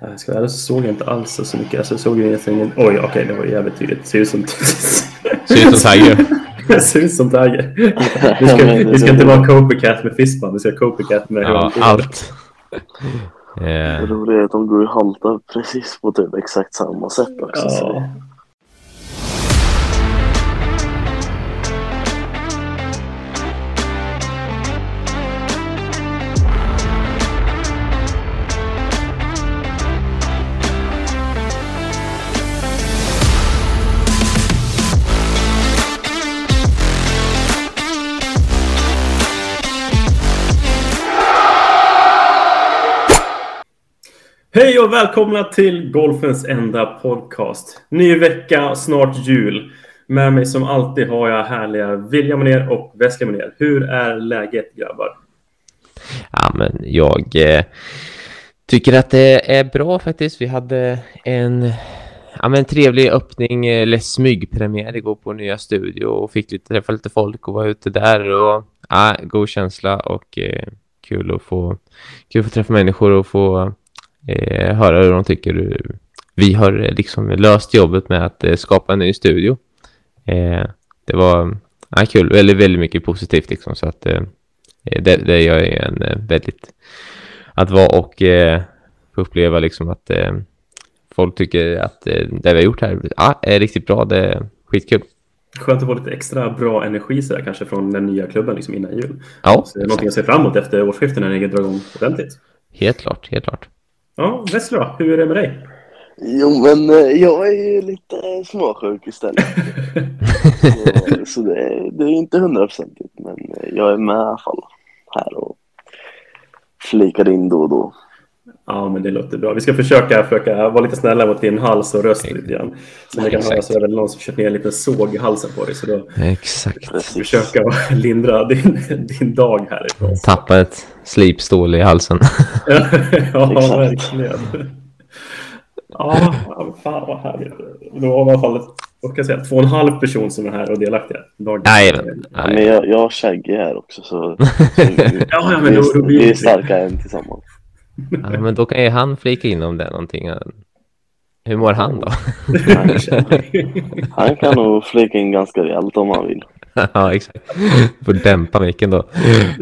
Jag ska ärligt så såg jag inte alls så mycket. Alltså, jag såg ju egentligen... Oj, okej, okay, det var jävligt tydligt. Ser ut som... Ser ut som Tiger. Ser ut som Tiger. Vi ska, vi ska inte vara copycat med Fistman, vi ska copycat med... Ja, allt. Yeah. Det roliga är att de går och haltar precis på typ exakt samma sätt också. Ja. Hej och välkomna till Golfens enda podcast. Ny vecka, snart jul. Med mig som alltid har jag härliga William ner och Wesley ner. Hur är läget grabbar? Ja, men jag eh, tycker att det är bra faktiskt. Vi hade en ja, men trevlig öppning eh, eller smygpremiär igår på nya studio och fick lite, träffa lite folk och vara ute där och ja, god känsla och eh, kul att få kul att få träffa människor och få eh, höra hur de tycker. Vi har liksom löst jobbet med att eh, skapa en ny studio. Eh, det var ja, kul, väldigt, väldigt mycket positivt liksom så att eh, det, det gör en eh, väldigt att vara och eh, få uppleva liksom att eh, folk tycker att det vi har gjort här ja, är riktigt bra. Det är skitkul. Skönt att få lite extra bra energi så där, kanske från den nya klubben liksom innan jul. Ja, så det är någonting att se fram emot efter årsskiftet när ni drar igång ordentligt. Helt klart, helt klart. Ja, då? Hur är det med dig? Jo, men eh, jag är ju lite småsjuk istället. så, så det, det, är inte hundraprocentigt, men eh, jag är med i alla fall här och flikar in då och då. Ja, men det låter bra. Vi ska försöka, försöka vara lite snälla mot din hals och röst lite grann. Som ni kan höra så är det någon som kört ner en liten såg i halsen på dig. Så då Exakt. försöka lindra din, din dag härifrån. Tappa ett slipstål i halsen. ja, verkligen. Ja, fan vad härligt. Då har vi i alla fall vad kan jag säga, två och en halv person som är här och delaktiga. Nej, nej. Men jag, jag har Shaggy här också så, så vi, ja, ja, men då, då vi är starka än tillsammans. Ja, men då kan ju han flika in om det är någonting. Hur mår han då? han kan nog flika in ganska rejält om han vill. ja, exakt. Får dämpa micken då.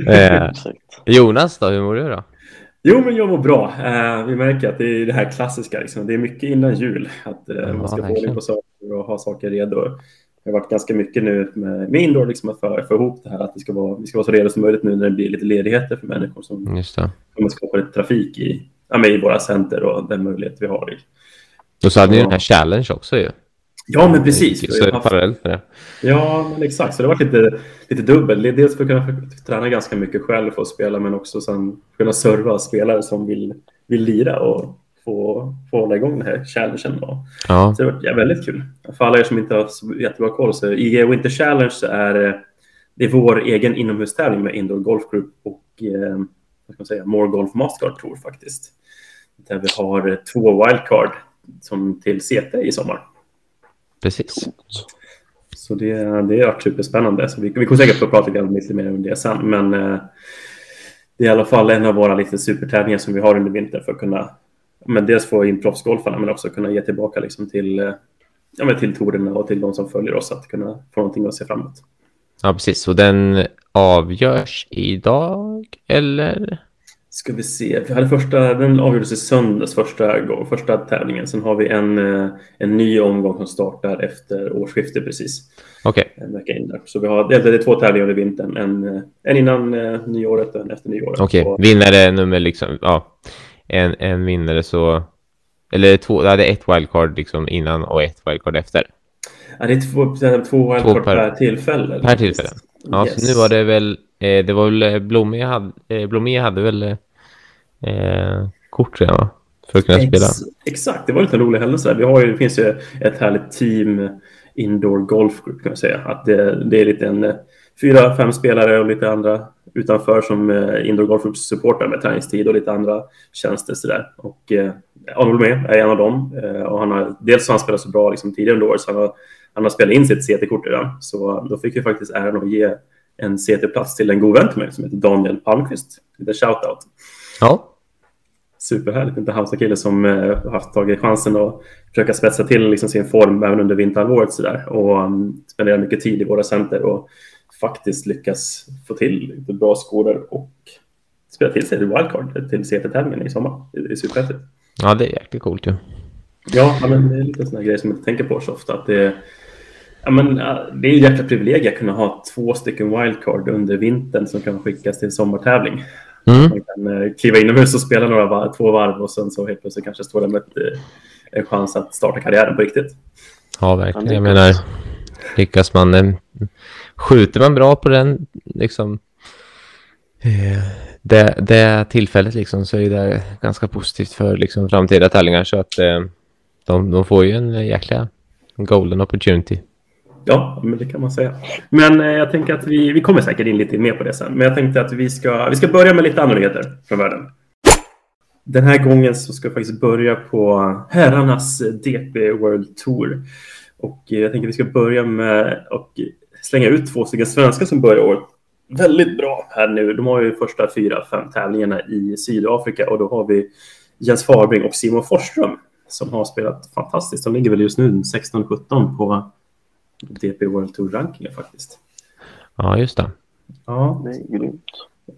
Eh, Jonas då, hur mår du då? Jo, men jag mår bra. Eh, vi märker att det är det här klassiska. Liksom. Det är mycket innan jul. Att eh, man ska få ordning på saker och ha saker redo. Det har varit ganska mycket nu med, med indoor liksom att få, ihop det här att det ska vara, vi ska vara så redo som möjligt nu när det blir lite ledigheter för människor som, som skapar lite trafik i, ja, i våra center och den möjlighet vi har. Och så hade ni den här challenge också ju. Ja, men precis. Så det parallellt med det. Ja, men exakt. Så det har varit lite, lite dubbel. Dels för att kunna träna ganska mycket själv för att spela, men också sen kunna serva spelare som vill, vill lira och få, få hålla igång den här challengen. Då. Ja. Så det varit väldigt kul. För alla er som inte har så jättebra koll, så IG Winter Challenge är, det är vår egen inomhustävling med Indoor Golf Group och eh, vad ska man säga, More Golf Mastercard Tour faktiskt. Där vi har två wildcard som till CT i sommar. Precis. Så det, det varit superspännande. Så vi, vi kommer säkert få prata lite mer om det sen, men eh, det är i alla fall en av våra lite supertävlingar som vi har under vintern för att kunna men dels få in proffsgolfarna men också kunna ge tillbaka liksom till, eh, ja, men till torerna och till de som följer oss att kunna få någonting att se framåt. Ja, precis. Och den avgörs idag, eller? Ska vi se. Vi hade första, den avgjordes i söndags, första, första tävlingen. Sen har vi en, eh, en ny omgång som startar efter årsskiftet precis. Okej. Okay. En vecka. Så vi har, det är två tävlingar under vintern. En, eh, en innan nyåret och en efter nyåret. Okej, okay. vinnare nummer liksom, ja en, en vinnare så... Eller två, det hade ett wildcard liksom innan och ett wildcard efter. Ja, det är två, två wildcard två per, per tillfälle. Per tillfälle. Ja, yes. så nu var det väl... Eh, det var väl eh, Blomé hade, eh, Blomé hade väl eh, kort redan, va? För att kunna Ex spela. Exakt, det var lite en rolig händelse. Vi har ju, det finns ju ett härligt team Indoor Golf Group kan man säga. Att det, det är lite en fyra, fem spelare och lite andra utanför som eh, Indoor Golf supportar med träningstid och lite andra tjänster sådär. Och eh, Arnold med är en av dem. Eh, och han har, dels har han spelat så bra liksom, tidigare under året så han har, han har spelat in sitt CT-kort redan. Så då fick vi faktiskt äran att ge en CT-plats till en god vän till mig som heter Daniel Palmqvist. Lite shout-out. Ja. superhärligt. Inte Halmstad-kille som eh, haft tagit chansen att försöka spetsa till liksom sin form även under vinterhalvåret sådär. och um, spendera mycket tid i våra center och faktiskt lyckas få till lite bra skolor och spela till sig ett wildcard till CT-tävlingen i sommar. Det är superhäftigt. Ja, det är jäkligt coolt ju. Ja. ja, men det är lite sådana grejer som man inte tänker på så ofta. Att det, ja, men, det är ju jäkla privilegium att kunna ha två stycken wildcard under vintern som kan skickas till sommartävling. Mm. Man kan eh, kliva inomhus och spela några var två varv och sen så helt plötsligt kanske står det med ett, eh, en chans att starta karriären på riktigt. Ja, verkligen. Jag menar, lyckas man... Skjuter man bra på den, liksom... Eh, det, det tillfället liksom så är det ganska positivt för liksom framtida tävlingar så att eh, de, de får ju en jäkla golden opportunity. Ja, men det kan man säga. Men eh, jag tänker att vi, vi kommer säkert in lite mer på det sen. Men jag tänkte att vi ska, vi ska börja med lite andra nyheter från världen. Den här gången så ska vi faktiskt börja på herrarnas DP World Tour. Och eh, jag tänker att vi ska börja med att slänga ut två stycken svenskar som börjar året väldigt bra här nu. De har ju första fyra, fem tävlingarna i Sydafrika och då har vi Jens Farbring och Simon Forsström som har spelat fantastiskt. De ligger väl just nu 16-17 på DP World Tour-rankingen faktiskt. Ja, just det. Ja, det är grymt.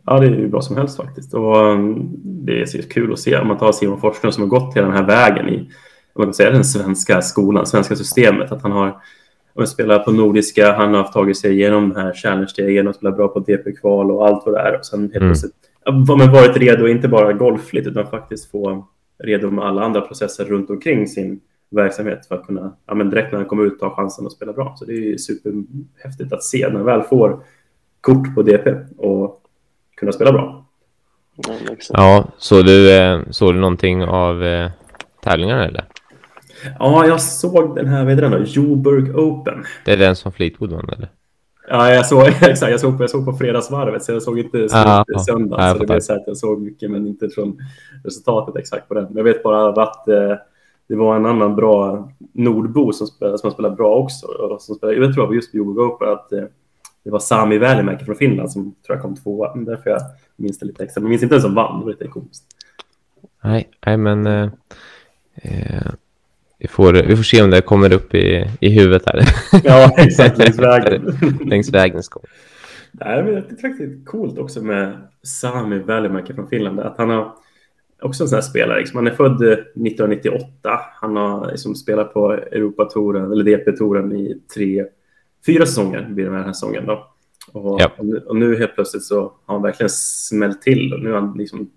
Ja, det är ju bra som helst faktiskt. Och um, det är så kul att se. Om man tar Simon Forsström som har gått hela den här vägen i man kan säga, den svenska skolan, svenska systemet. Att han har spelat på Nordiska, han har tagit sig igenom den här challenge-stegen och spelat bra på DP-kval och allt vad det är. Och sen helt mm. plötsligt mm. varit redo, inte bara golfligt, utan faktiskt få redo med alla andra processer runt omkring sin verksamhet för att kunna, ja, men direkt när han kommer ut, ta chansen att spela bra. Så det är superhäftigt att se när han väl får kort på DP och kunna spela bra. Ja, så du, eh, såg du någonting av eh, tävlingarna eller? Ja, jag såg den här, vad heter den då? Joburg Open. Det är den som Fleetwood vann eller? Ja, jag såg, exakt, jag såg, på, jag såg på fredagsvarvet så jag såg inte ah, söndag. Ah, så det blev så att jag såg mycket men inte från resultatet exakt på den. Jag vet bara att eh, det var en annan bra nordbo som spelade, som spelade bra också. Och som spelade, jag tror det var just Jogo Open att eh, det var Sami Välimäki från Finland som tror jag kom tvåa. Därför jag minns det lite extra. Men minns inte vem som vann. Det var lite komiskt. Nej, nej men eh, eh, vi, får, vi får se om det kommer upp i, i huvudet här. Ja, exakt. Längs vägen. längs vägens gång. Nej, men det är faktiskt coolt också med Sami Välimäki från Finland. Att han har också en sån här spelare. Liksom. Han är född 1998. Han har liksom spelat på Europatouren, eller DP-touren i tre, fyra säsonger blir det den här säsongen. Då. Och, ja. och, nu helt plötsligt så har han verkligen smält till och nu är han liksom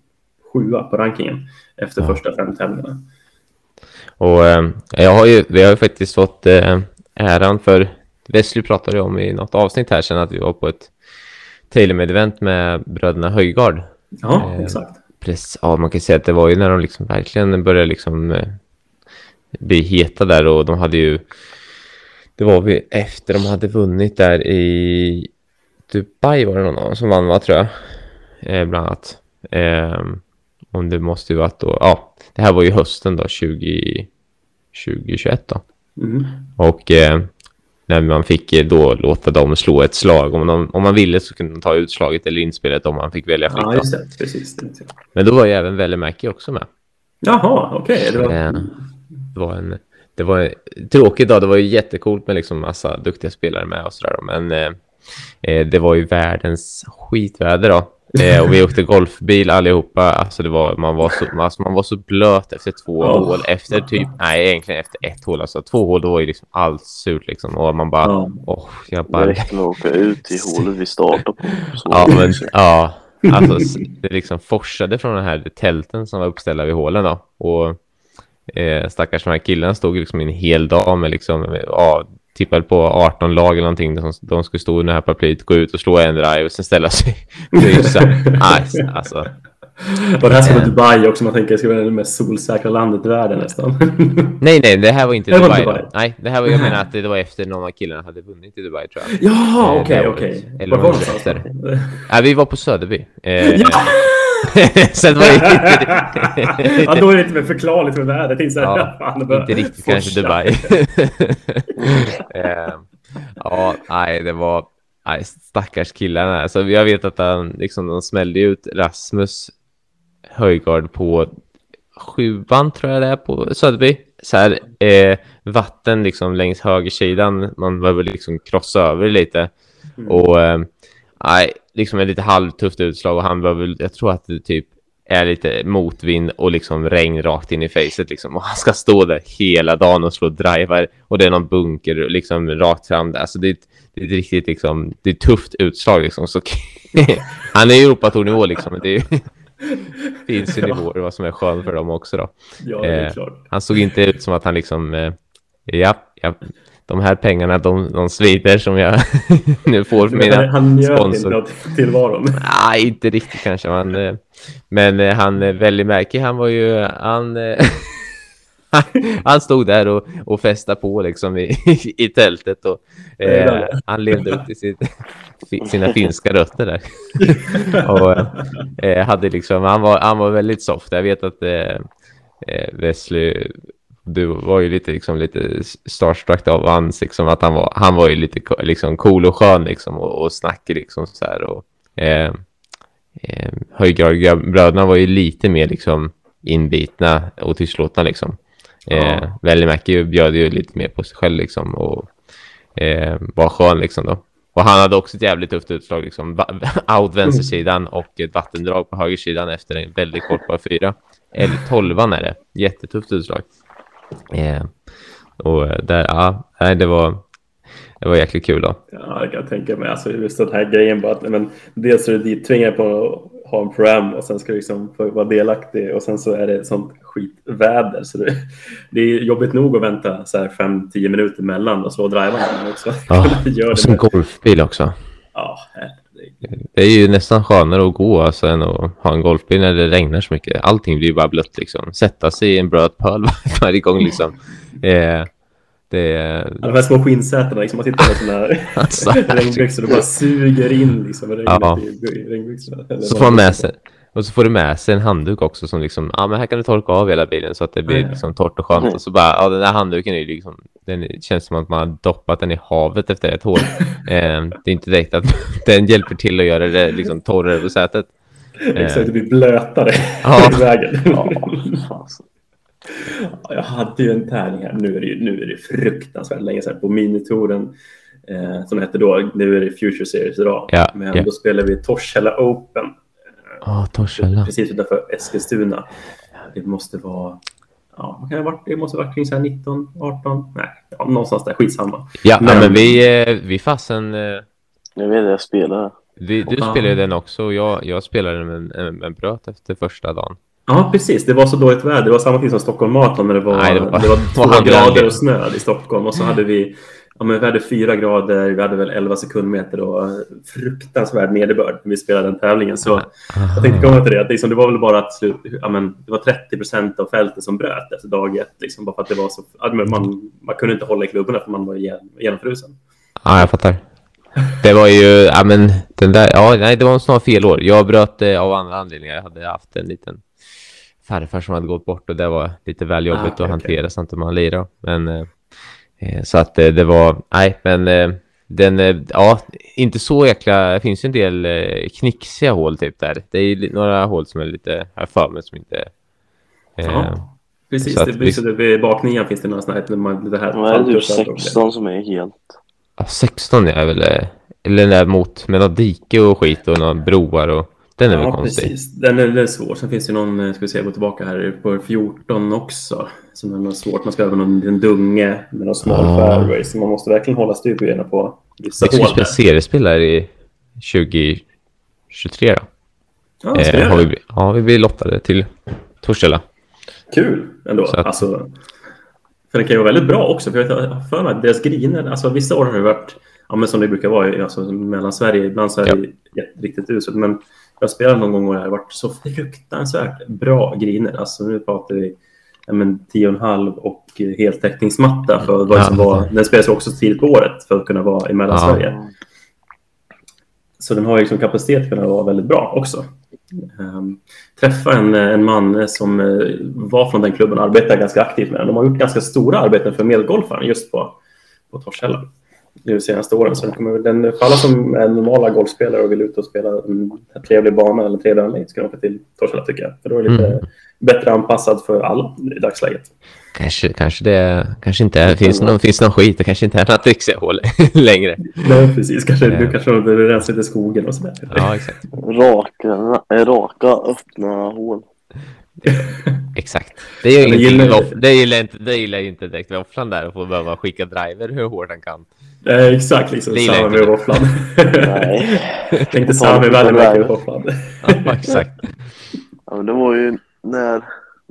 sjua på rankingen efter ja. första fem tävlingarna. Och eh, jag har ju, vi har ju faktiskt fått eh, äran för, Wesley pratade om i något avsnitt här sen att vi var på ett TaylorMade-event med bröderna Höjgard. Ja, eh, exakt. press, ja, man kan säga att det var ju när de liksom verkligen började liksom eh, bli heta där och de hade ju det var vi efter de hade vunnit där i Dubai var det någon som vann va tror jag. Eh, bland annat. Eh, om det måste ju varit då ja det här var ju hösten då 20 2021 då mm. och eh, när man fick eh, då låta dem slå ett slag. Om, de, om man ville så kunde de ta utslaget eller inspelet om man fick välja fritt. Ja, just det. Precis. Men då var ju även Vellemäki också med. Jaha, okej. Okay. Det, var... Eh, det var en... Det var en tråkig dag. Det var ju jättekult med liksom massa duktiga spelare med och sådär. Men eh, eh, det var ju världens skitväder då. Eh, och vi åkte golfbil allihopa. Alltså det var, man, var så, alltså man var så blöt efter två oh. hål. Efter typ, nej egentligen efter ett hål. Alltså två hål då var ju liksom allt surt liksom. Och man bara, åh, oh. oh, jag bara... Direkt åka ut i hålet vi startade på. Ja, men ja. Alltså det liksom forsade från den här tälten som var uppställda vid hålen då. Och eh, stackars de här killarna stod liksom en hel dag med liksom, ja, tippade på 18 lag eller någonting. De, de skulle stå i det här paraplyet, gå ut och slå en drive och sen ställa sig nice, alltså. Och det här ska vara Dubai också, man tänker att det ska vara det mest solsäkra landet i världen nästan. nej, nej, det här var inte det Dubai. Var Dubai. Nej, det här var, jag menar att det var efter någon av killarna hade vunnit i Dubai tror jag. Ja, okej, okay, okej. Okay. Var var det. Ja, vi var på Söderby. Eh, ja! Sen var det inte... ja, då är det inte mer förklarligt med vädret. Inte, ja, fan, inte riktigt kanske Dubai. uh, ja, nej, det var nej, stackars killarna. Alltså, jag vet att han, liksom, de smällde ut Rasmus Höjgard på sjuan tror jag det är på Söderby. Så här, eh, vatten liksom längs högersidan. Man behöver liksom krossa över lite. Mm. Och eh, nej, liksom ett lite halvtufft utslag och han behöver, jag tror att det typ är lite motvind och liksom regn rakt in i facet liksom. Och han ska stå där hela dagen och slå drivar och det är någon bunker liksom rakt fram där. Alltså det är, det är ett riktigt liksom, det är ett tufft utslag liksom. Så han är Europatournivå liksom. Det är, finns ju nivåer vad som är skönt för dem också då. Ja, eh, han såg inte ut som att han liksom, eh, ja, ja, de här pengarna, de, de svider som jag nu får för mina Han njöt inte tillvaron. Nej, inte riktigt kanske. Man, eh, men eh, han, eh, väldigt märklig, han var ju, han, han stod där och, och festade på liksom i, i tältet och eh, han levde upp till sitt, sina finska rötter där. och eh, hade liksom, han var, han var väldigt soft. Jag vet att eh, Wesley du var ju lite, liksom, lite starstruck av hans, liksom, att han var, han var ju lite liksom, cool och skön liksom, och, och snackig liksom så här. Och, eh, eh, Höjgarbröderna var ju lite mer liksom inbitna och tystlåtna liksom. Eh, Välimäki bjöd ju lite mer på sig själv liksom och eh, var skön liksom då. Och han hade också ett jävligt tufft utslag liksom. Out vänstersidan och ett vattendrag på högersidan efter en väldigt kort par fyra. Eller tolvan är det. Jättetufft utslag. Eh, och där, ja, det var, det var jäkligt kul då. Ja, jag kan tänka mig. Alltså just den här grejen bara att men, dels är du dittvingad på att ha en program och sen ska du liksom vara delaktig och sen så är det sånt skitväder så det, det är jobbigt nog att vänta så här fem, tio minuter mellan och slå drivarna också. Ja, och sen golfbil också. Ja, det är ju nästan skönare att gå alltså, än att ha en golfbil när det regnar så mycket. Allting blir ju bara blött liksom. Sätta sig i en blöt pöl varje gång liksom. Eh, det är... De här små skinnsätena, liksom, man tittar på sina alltså, regnbyxor och bara suger in liksom, regnet ja. i regnbyxorna. Så får man med sig, och så får du med sig en handduk också som liksom, ja men här kan du torka av hela bilen så att det blir liksom torrt och skönt. Och så bara, ja den där handduken är ju liksom, den känns som att man har doppat den i havet efter ett hål. eh, det är inte direkt att den hjälper till att göra det liksom torrare på sätet. Exakt, det blir blötare ja. i vägen. ja, jag hade ju en tävling här, nu är det, nu är det fruktansvärt länge sedan, på minitouren eh, som hette då, nu är det Future Series idag, ja, men ja. då spelade vi Torshälla Open Ja, Torshälla. Precis utanför Eskilstuna. Det måste vara Ja, vad kan det, ha varit? det måste ha varit kring så 19, 18, nej, ja, någonstans där, skitsamma. Ja, men, men vi, eh, vi fasen... Eh, jag vet, jag spelar. Vi, du spelade den också och jag, jag spelade den men, men bröt efter första dagen. Ja, precis. Det var så dåligt väder. Det var samma tid som Stockholm Marathon när det var, Nej, det var, det var två grader och snö i Stockholm. Och så hade vi ja, men vi hade fyra grader, vi hade väl 11 sekundmeter och fruktansvärd nederbörd när vi spelade den tävlingen. Så Aha. jag tänkte komma till det, att liksom, det var väl bara att slut, ja, men, det var 30 procent av fältet som bröt efter dag ett, liksom, bara för att det var så, man, man kunde inte hålla i klubborna för man var genomfrusen. Ja, jag fattar. Det var ju, ja men, den där, ja, nej, det var snart fel år. Jag bröt eh, av andra anledningar. Jag hade haft en liten farfar som hade gått bort och det var lite väl jobbigt ah, okay, att hantera okay. samtidigt man lirade. Men Eh, så att eh, det var, nej, men eh, den, ja, inte så jäkla, det finns ju en del knixiga hål typ där. Det är några hål som är lite, här för mig som inte... Ja, precis. Så det, vi, så det, vid baknian finns det några sådana här... Det här ja, det är typ 16 som är helt... Ja, 16 är väl, eller den där mot med något dike och skit och några broar och... Den är ja, väl konstig. Precis. Den är, den är svår. Sen finns det någon, ska vi se, gå tillbaka här, på 14 också. Som är något svårt. Man ska över någon en dunge med någon smal ah. fairway. Så man måste verkligen hålla styr på vissa hål. Vi ska spela seriespelare i 2023 då. Ja, eh, har vi, ja, vi blir lottade till Torshälla. Kul ändå. Att... Alltså, för det kan ju vara väldigt bra också. För jag har för mig att deras griner, alltså vissa år har det varit, ja men som det brukar vara, alltså mellan Sverige, ibland så är det ja. riktigt uselt. Men jag spelade någon gång och det har varit så fruktansvärt bra griner. Alltså nu pratar vi ja, men, 10,5 och heltäckningsmatta. För vad som var, den spelas också tidigt på året för att kunna vara i Mellansverige. Ja. Så den har liksom kapacitet att kunna vara väldigt bra också. Um, träffa en, en man som uh, var från den klubben och arbetar ganska aktivt med den. De har gjort ganska stora arbeten för medgolfaren just på, på Torshälla. Nu senaste åren. Så den, kommer, den, för alla som är normala golfspelare och vill ut och spela en trevlig bana eller trevlig anläggning ska de åka till Torshälla tycker jag. För då är det lite mm. bättre anpassad för alla i dagsläget. Kanske, kanske det kanske inte är, finns, någon, finns någon skit. Det kanske inte är något Dixie-hål längre. Nej, precis. Kanske, du kanske behöver rensa lite skogen och sådär. Ja, exakt. Raka, raka öppna hål. Exakt. Det är ju gillar, det gillar, inte, det gillar inte direkt våfflan där att få behöva skicka driver hur hårt han kan. Eh, exakt, liksom samma med våfflan. Nej. Tänkte Sami Wallenberg med våfflan. ja, exakt. Ja, men det var ju när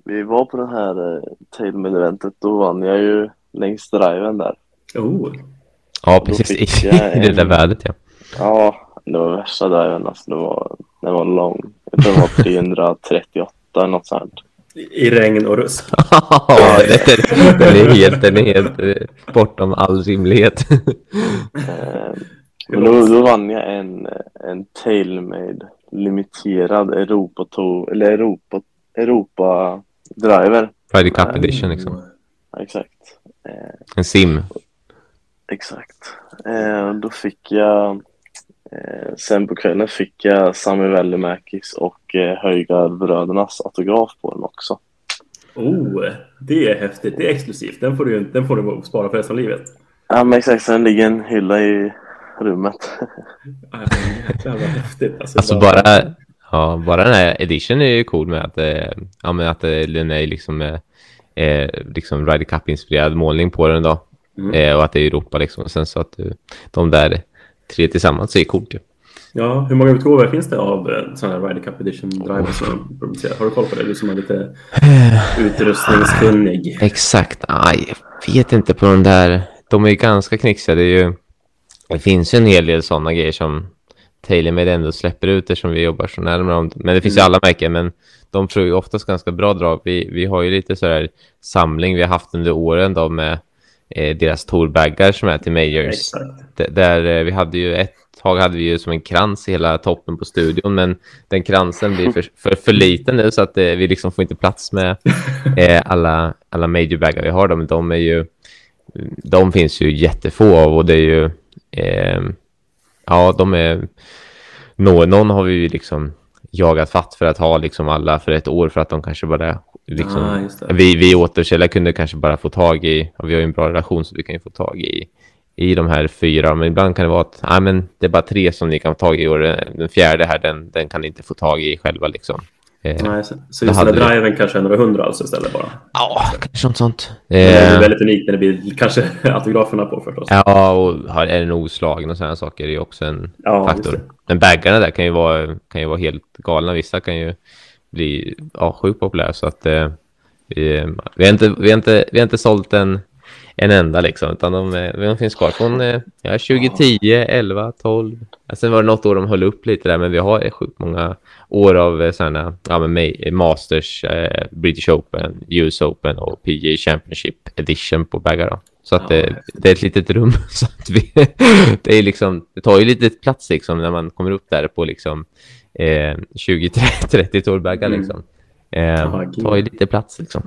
vi var på det här eh, Tailman-eventet, då vann jag ju längs driven där. Oh. Ja, precis. I, en... det där vädret, ja. Ja, det var värsta driven. Alltså, det var, den var lång. Jag tror det var 338 eller något sånt. I regn och rusk. ja, den är helt, den är helt eh, bortom all rimlighet. Eh, men då, då vann jag en, en Tailmade limiterad Europa, eller Europa, Europa driver. Friday Cup edition liksom. Ja, exakt. En sim. Exakt. Då fick jag Eh, sen på kvällen fick jag Sami Välimäkis och eh, Höjgardbrödernas autograf på den också. Oh, det är häftigt. Det är exklusivt. Den får du, den får du spara för resten av livet. Ja, men exakt. Den ligger en hylla i rummet. Jäklar vad häftigt. Alltså, alltså bara... bara, ja, bara den här edition är ju cool med att, eh, ja, men att den är liksom, eh, liksom Ryder Cup-inspirerad målning på den då. Mm. Eh, och att det är Europa liksom. Sen så att de där tre tillsammans är coolt ju. Ja, hur många utgåvor finns det av eh, sådana här Ryder Cup Edition driver som producerar? Har du koll på det? Du som är lite utrustningskunnig. Exakt. Aj, jag vet inte på de där. De är ju ganska knixiga. Det, ju, det finns ju en hel del sådana grejer som TaylorMade ändå släpper ut eftersom vi jobbar så närmare dem. Men det finns mm. ju alla märken, men de tror ju oftast ganska bra drag. Vi, vi har ju lite så här samling vi har haft under åren då med eh, deras tourbaggar som är till Majors. Där eh, vi hade ju ett tag hade vi ju som en krans i hela toppen på studion, men den kransen blir för, för, för liten nu så att eh, vi liksom får inte plats med eh, alla, alla majorbaggar vi har. Då, men de är ju, de finns ju jättefå av och det är ju, eh, ja, de är, någon, någon har vi ju liksom jagat fatt för att ha liksom alla för ett år för att de kanske bara liksom, ah, vi, vi återförsäljare kunde kanske bara få tag i, och vi har ju en bra relation så vi kan ju få tag i i de här fyra, men ibland kan det vara att ah, men det är bara tre som ni kan få tag i och den fjärde här, den, den kan ni inte få tag i själva liksom. Eh, Nej, så, så just den där driven kanske är några hundra alltså istället bara? Ja, kanske något sånt. Det är eh, väldigt unikt när det blir kanske autograferna på förstås. Ja, och har, är den oslagen och sådana saker är ju också en ja, faktor. Men baggarna där kan ju, vara, kan ju vara helt galna. Vissa kan ju bli ja, sjukt populära så att eh, vi, vi, har inte, vi, har inte, vi har inte sålt en en enda liksom, utan de, de finns kvar från eh, ja, 2010, 11, 12. Sen var det något år de höll upp lite där, men vi har sjukt många år av eh, sådana, ja, men Masters, eh, British Open, US Open och PGA Championship Edition på baggar då. Så att ja, det, det, är ett litet rum. Så att vi, det, är liksom, det tar ju lite plats liksom när man kommer upp där på liksom eh, 20-30 tourbaggar mm. liksom. Eh, tar ju lite plats liksom.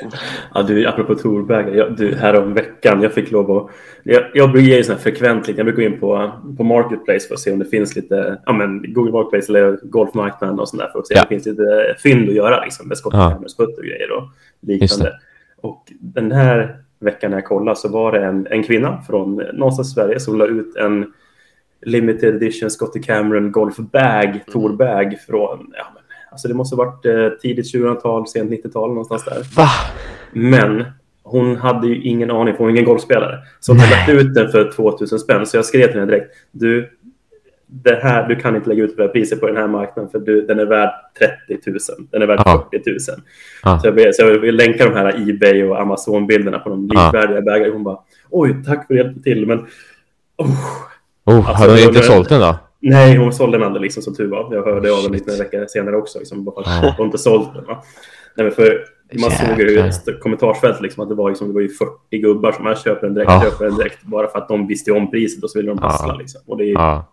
ja, du, apropå tourbag, jag, du, här om veckan, jag fick lov att... Jag, jag brukar ju sån här frekvent, jag brukar gå in på, på Marketplace för att se om det finns lite, ja men Google Marketplace eller Golfmarknaden och sånt där för att se ja. om det finns lite fynd att göra liksom med skottkameror, ja. och grejer och liknande. Och den här veckan när jag kollade så var det en, en kvinna från någonstans i Sverige som la ut en limited edition Scotty Cameron Golf Bag, mm. tourbag från ja, Alltså det måste ha varit eh, tidigt 2000-tal, sent 90-tal någonstans där. Va? Men hon hade ju ingen aning, för hon är ingen golfspelare. Så hon hade lagt ut den för 2000 spänn. Så jag skrev till henne direkt. Du, det här, du kan inte lägga ut det här priset på den här marknaden för du, den är värd 30 000. Den är värd ah. 40 000. Ah. Så, jag, så jag vill länka de här Ebay och Amazon-bilderna på de likvärdiga ah. bägarna. Hon bara, oj, tack för hjälp till, men... Oh. Oh, alltså, har du inte sålt den då? Nej, hon sålde den aldrig liksom som tur var. Jag hörde av henne en vecka senare också. Liksom, bara att hon inte sålt den. Va? Nej, men för man såg ju i ett kommentarsfält liksom, att det var, liksom, det var ju 40 gubbar som här köper en direkt, ja. köper en direkt. Bara för att de visste om priset och så ville de passla. Ja. Liksom. Och det är, ja.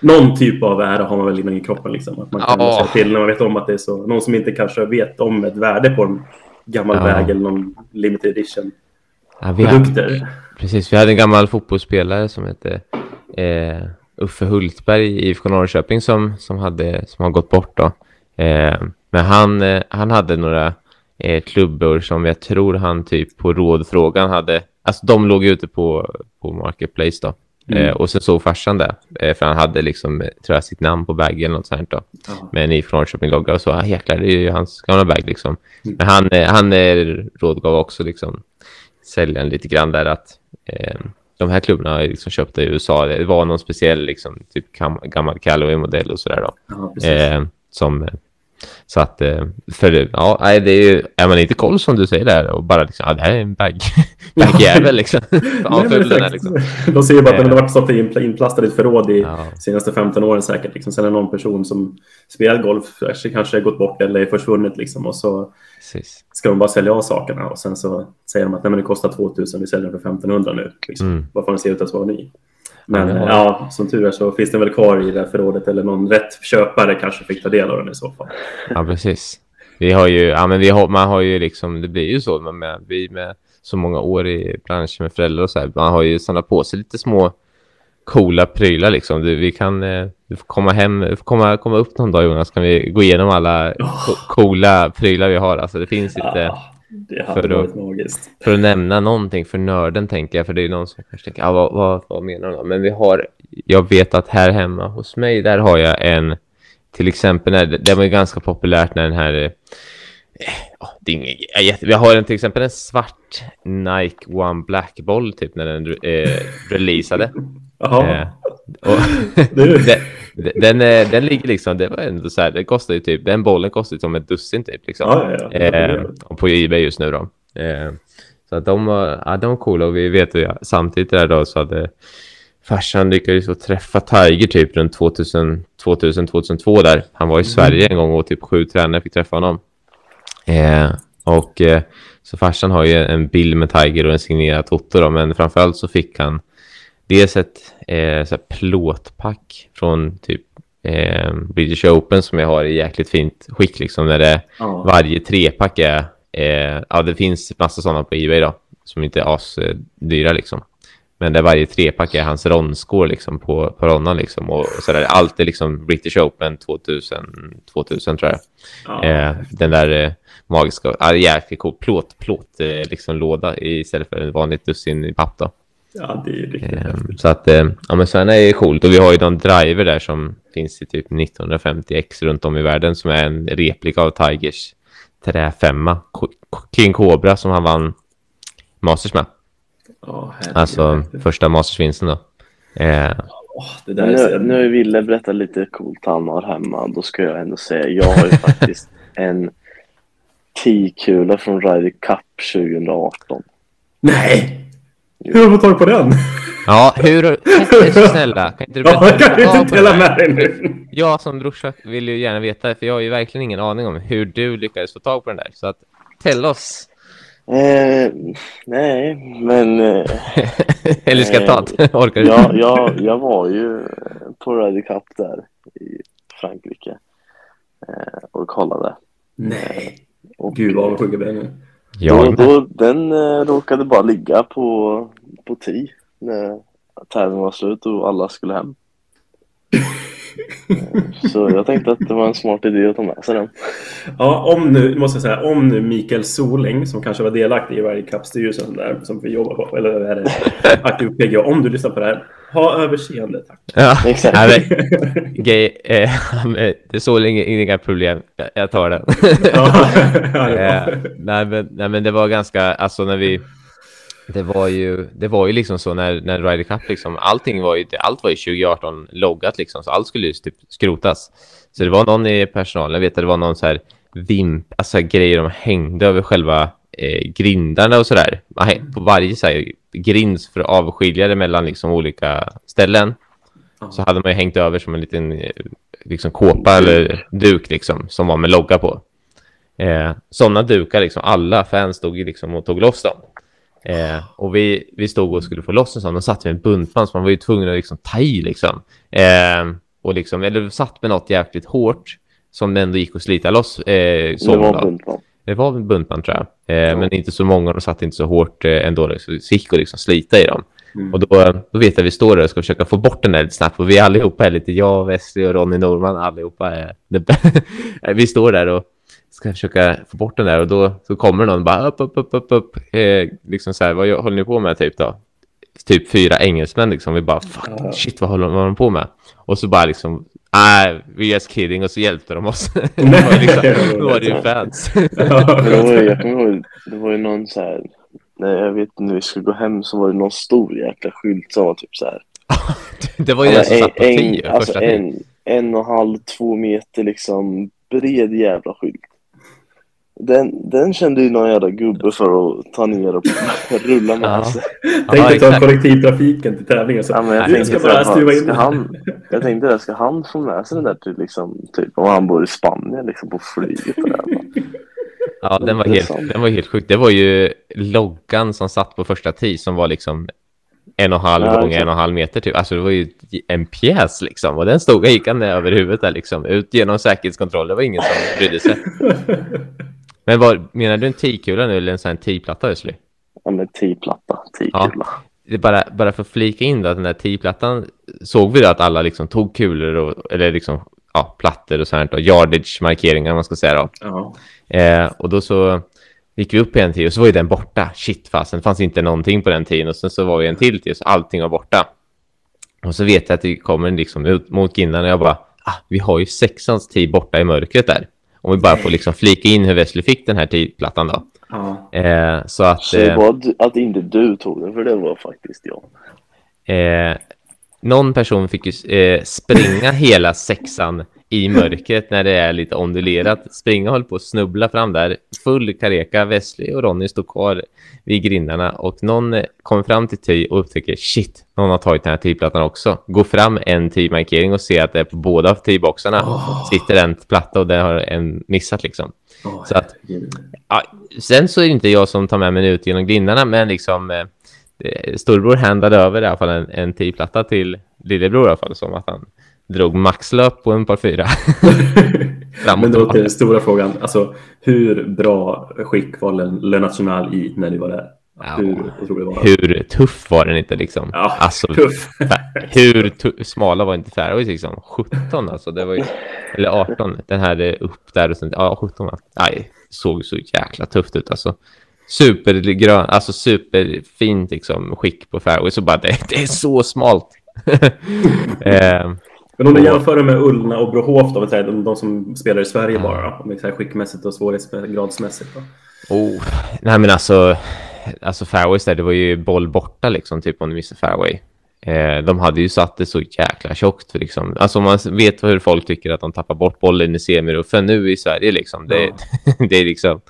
Någon typ av värde har man väl inom kroppen. Liksom, att man kan säga till när man vet om att det är så. Någon som inte kanske vet om ett värde på en gammal ja. väg eller någon limited edition. Ja, vi produkter. Precis, vi hade en gammal fotbollsspelare som hette eh, Uffe Hultberg i IFK Norrköping som, som, hade, som har gått bort då. Eh, men han, eh, han hade några eh, klubbor som jag tror han typ på rådfrågan hade, alltså de låg ute på, på Marketplace då. Mm. Eh, och sen såg farsan det, eh, för han hade liksom, eh, tror jag, sitt namn på bagen eller något sånt då. Ja. Med en IFK Norrköping-logga och så, ah, jäklar, det är ju hans gamla bag liksom. Mm. Men han, han rådgav också liksom säljaren lite grann där att de här klubbarna liksom köpt i USA. Det var någon speciell liksom, typ gammal Callaway-modell och sådär då. Ja. Eh, som, så att, eh, för ja, nej, det är ju, är man inte koll som du säger där och bara liksom, ja, det här är en bag, bagjävel liksom. ja, Nej, liksom. De ser ju bara att den har varit in- inplastad i ett förråd i Ja, senaste 15 åren säkert. Liksom. Sen är någon person som spelar golf kanske, kanske gått bort eller är försvunnit liksom. Och så precis. ska de bara sälja av sakerna och sen så säger de att Nej, men det kostar 2000, vi säljer den för 1500 nu. Liksom. Mm. Bara för att se ut att vara ny. Men Ja, som tur är så finns den väl kvar i det här förrådet eller någon rätt köpare kanske fick ta del av den i så fall. Ja, precis. Vi har ju, ja men vi har, man har ju liksom, det blir ju så med, med, vi med så många år i branschen med föräldrar och så här, man har ju samlat på sig lite små coola prylar liksom. Du, vi kan, eh, du får komma hem, får komma, komma upp någon dag Jonas, kan vi gå igenom alla co- coola prylar vi har. Alltså det finns inte, Ja, det hade för att- varit magiskt. för att nämna någonting för nörden tänker jag, för det är någon som kanske tänker, ah, vad, vad, vad menar de? Men vi har, jag vet att här hemma hos mig, där har jag en, till exempel, när, det var ju ganska populärt när den här, det är ingen, jag, har en, till exempel en svart Nike One Black boll typ när den eh, releasade. Jaha. Eh, den, den, eh, den ligger liksom, det var ändå så här, det kostar ju typ, den bollen kostar ju som ett dussin typ liksom. Ja, ja, ja. Eh, på Ebay just nu då. Eh, så att de var, ja, de var coola och vi vet ju samtidigt där då så hade farsan lyckades träffa Tiger typ runt 2000, 2000 2002 där. Han var i Sverige en gång och typ sju tränare fick träffa honom. Eh, och eh, så farsan har ju en bild med Tiger och en signerad Toto då, men framförallt så fick han dels ett eh, så plåtpack från typ eh, British Open som jag har i jäkligt fint skick liksom när det Ja. varje trepack är, eh, ja det finns massa sådana på Ebay då, som inte är as dyra liksom. Men där varje trepack är hans ronscore liksom på, på ronnan liksom. Och, och sådär, allt är liksom British Open 2000, 2000 tror jag. Ja. Eh, den där eh, magiska, ja jäkligt cool plåt, plåt eh, liksom låda istället för en vanligt dussin i papp då. ja, det är riktigt Eh, så att, eh, ja men sådana är coolt. Och vi har ju någon driver där som finns i typ 1950X runt om i världen som är en replika av Tigers träfemma. King Cobra som han vann Masters med. Ja, herregud, Alltså första Mastersvinsten då. Eh, Åh, det där är så... Nu, nu har Ville berättat lite coolt han har hemma. Då ska jag ändå säga, jag har ju faktiskt en 10-kula från Ryder Cup 2018. Nej! Hur har du fått tag på den? ja, hur... Kan du så snälla? Kan inte du Ja, berätta? jag kan Ja, inte på dela med dig nu. Jag som brorsa vill ju gärna veta, för jag har ju verkligen ingen aning om hur du lyckades få tag på den där. Så att, tell oss. Eh, nej, men eh, Eller ska jag ta det? Orkar du? jag, jag, jag var ju på Ryder Cup där i Frankrike eh, och kollade. Nej. Och, Gud vad avundsjuk jag blir nu. Då, då, den eh, råkade bara ligga på, på tee när tävlingen var slut och alla skulle hem. Eh, Så jag tänkte att det var en smart idé att ta med sig den. Ja, om nu, måste jag säga, om nu Mikael Soling, som kanske var delaktig i Ryder Cup-styrelsen där, som vi jobbar på, eller är det aktiv PGA, om du lyssnar på det här, ha överseende tack. Ja, Exakt. Nej, men, gay, eh, det är så länge inga problem. Jag, jag tar den. ja, ja, ja. Eh, nej, men, nej, men det var ganska, alltså när vi, det var ju, det var ju liksom så när, när Ryder Cup liksom, allting var ju, allt var ju 2018 loggat liksom, så allt skulle ju typ skrotas. Så det var någon i personalen, jag vet att det var någon så här vimp, alltså grejer de hängde över själva eh, grindarna och sådär. Man häng- På varje så här grind för att avskilja det mellan liksom olika ställen. Så hade man ju hängt över som en liten eh, liksom kåpa eller duk liksom, som var med logga på. Eh, sådana dukar, liksom, alla fans stod liksom och tog loss dem. Eh, och vi, vi stod och skulle få loss en sån, och satt med en buntband så man var ju tvungen att liksom ta i liksom. Eh, och liksom, eller satt med något jävligt hårt som ändå gick att slita loss. Eh, Det var då. buntband. det var en buntband tror jag. Eh, ja. Men inte så många, de satt inte så hårt eh, ändå. Så det gick att liksom slita i dem. Mm. Och då, då vet jag att vi står där och ska försöka få bort den där lite snabbt. Och vi allihopa är lite, jag, Wesley och Ronny Norman, allihopa är... vi står där och ska försöka få bort den där. Och då så kommer någon bara upp, upp, upp, upp, upp. Eh, liksom så här, vad håller ni på med typ då? Typ fyra engelsmän liksom. Vi bara, fuck, shit, vad håller, vad håller de på med? Och så bara liksom, Nej, we just kidding. Och så hjälpte de oss. det var, liksom, då var det ju fans. det, var ju, jag kommer det var ju någon så här, när jag vet när vi skulle gå hem så var det någon stor jäkla skylt som var typ så här. det var ju den som satt på tio, alltså en, en och en halv, två meter liksom bred jävla skylt. Den, den kände ju någon jävla gubbe för att ta ner och rulla med ja. sig. Tänkte ta kollektivtrafiken till tävlingen. Så. Ja, men jag, tänkte ska bara stuva in. Han, jag tänkte det, ska han få med sig den där till liksom, typ om han bor i Spanien liksom på flyget? Där, ja, den var, helt, den var helt sjuk. Det var ju loggan som satt på första tee som var liksom en och en halv ja, gånger en och halv meter typ. Alltså det var ju en pjäs liksom. Och den stod och gick över huvudet där liksom. Ut genom säkerhetskontroll. Det var ingen som brydde sig. Men vad, menar du en T-kula nu eller en sån här T-platta Ösli? Ja, men T-platta, T-kula. Ja, det bara, bara för att flika in då, att den där T-plattan såg vi då att alla liksom tog kulor och, eller liksom, ja, plattor och sånt och yardage-markeringar man ska säga då. Ja. Eh, och då så gick vi upp i en tid och så var ju den borta. Shit fasen, det fanns inte någonting på den tiden och sen så var vi en till tid så allting var borta. Och så vet jag att det kommer liksom ut mot Ginnan och jag bara, ah, vi har ju sexans tid borta i mörkret där. Om vi bara får liksom flika in hur Wesley fick den här tidplattan då. Ja. Eh, så att... Så det var eh, att inte du tog den, för det var faktiskt jag. Eh, någon person fick ju eh, springa hela sexan i mörkret när det är lite ondulerat. Springa hålla på att snubbla fram där. Full kareka, Wesley och Ronny stod kvar vid grindarna och någon kommer fram till Ty och upptäcker shit, någon har tagit den här Ty-plattan också. Går fram en Ty-markering och ser att det är på båda Ty-boxarna oh. sitter en platta och det har en missat liksom. Oh, så att, ja, sen så är det inte jag som tar med mig ut genom grindarna, men liksom eh, storbror handlade över i alla fall en, en Ty-platta till lillebror i alla fall som att han drog maxlöp på en par fyra. Men då till den stora frågan, alltså hur bra skick var Le National i när ni var där? Ja, hur, var hur tuff var den inte liksom? Ja, alltså, tuff. hur smala var inte Fairways liksom? 17 alltså, det var ju, eller 18, den här upp där och sen, ja 17 Nej, såg så jäkla tufft ut alltså. Supergrön, alltså superfint liksom skick på Fairways och bara det, det är så smalt. eh, men om du jämför det med Ullna och Brohof, då, de, de som spelar i Sverige bara, om det är skickmässigt och svårighetsgradsmässigt? Då. Oh, nej men alltså, alltså fairways där, det var ju boll borta liksom, typ om du missar fairway. Eh, de hade ju satt det så jäkla tjockt. Liksom. Alltså om man vet hur folk tycker att de tappar bort bollen i semiruffen nu i Sverige. Liksom. Det, ja. det är liksom...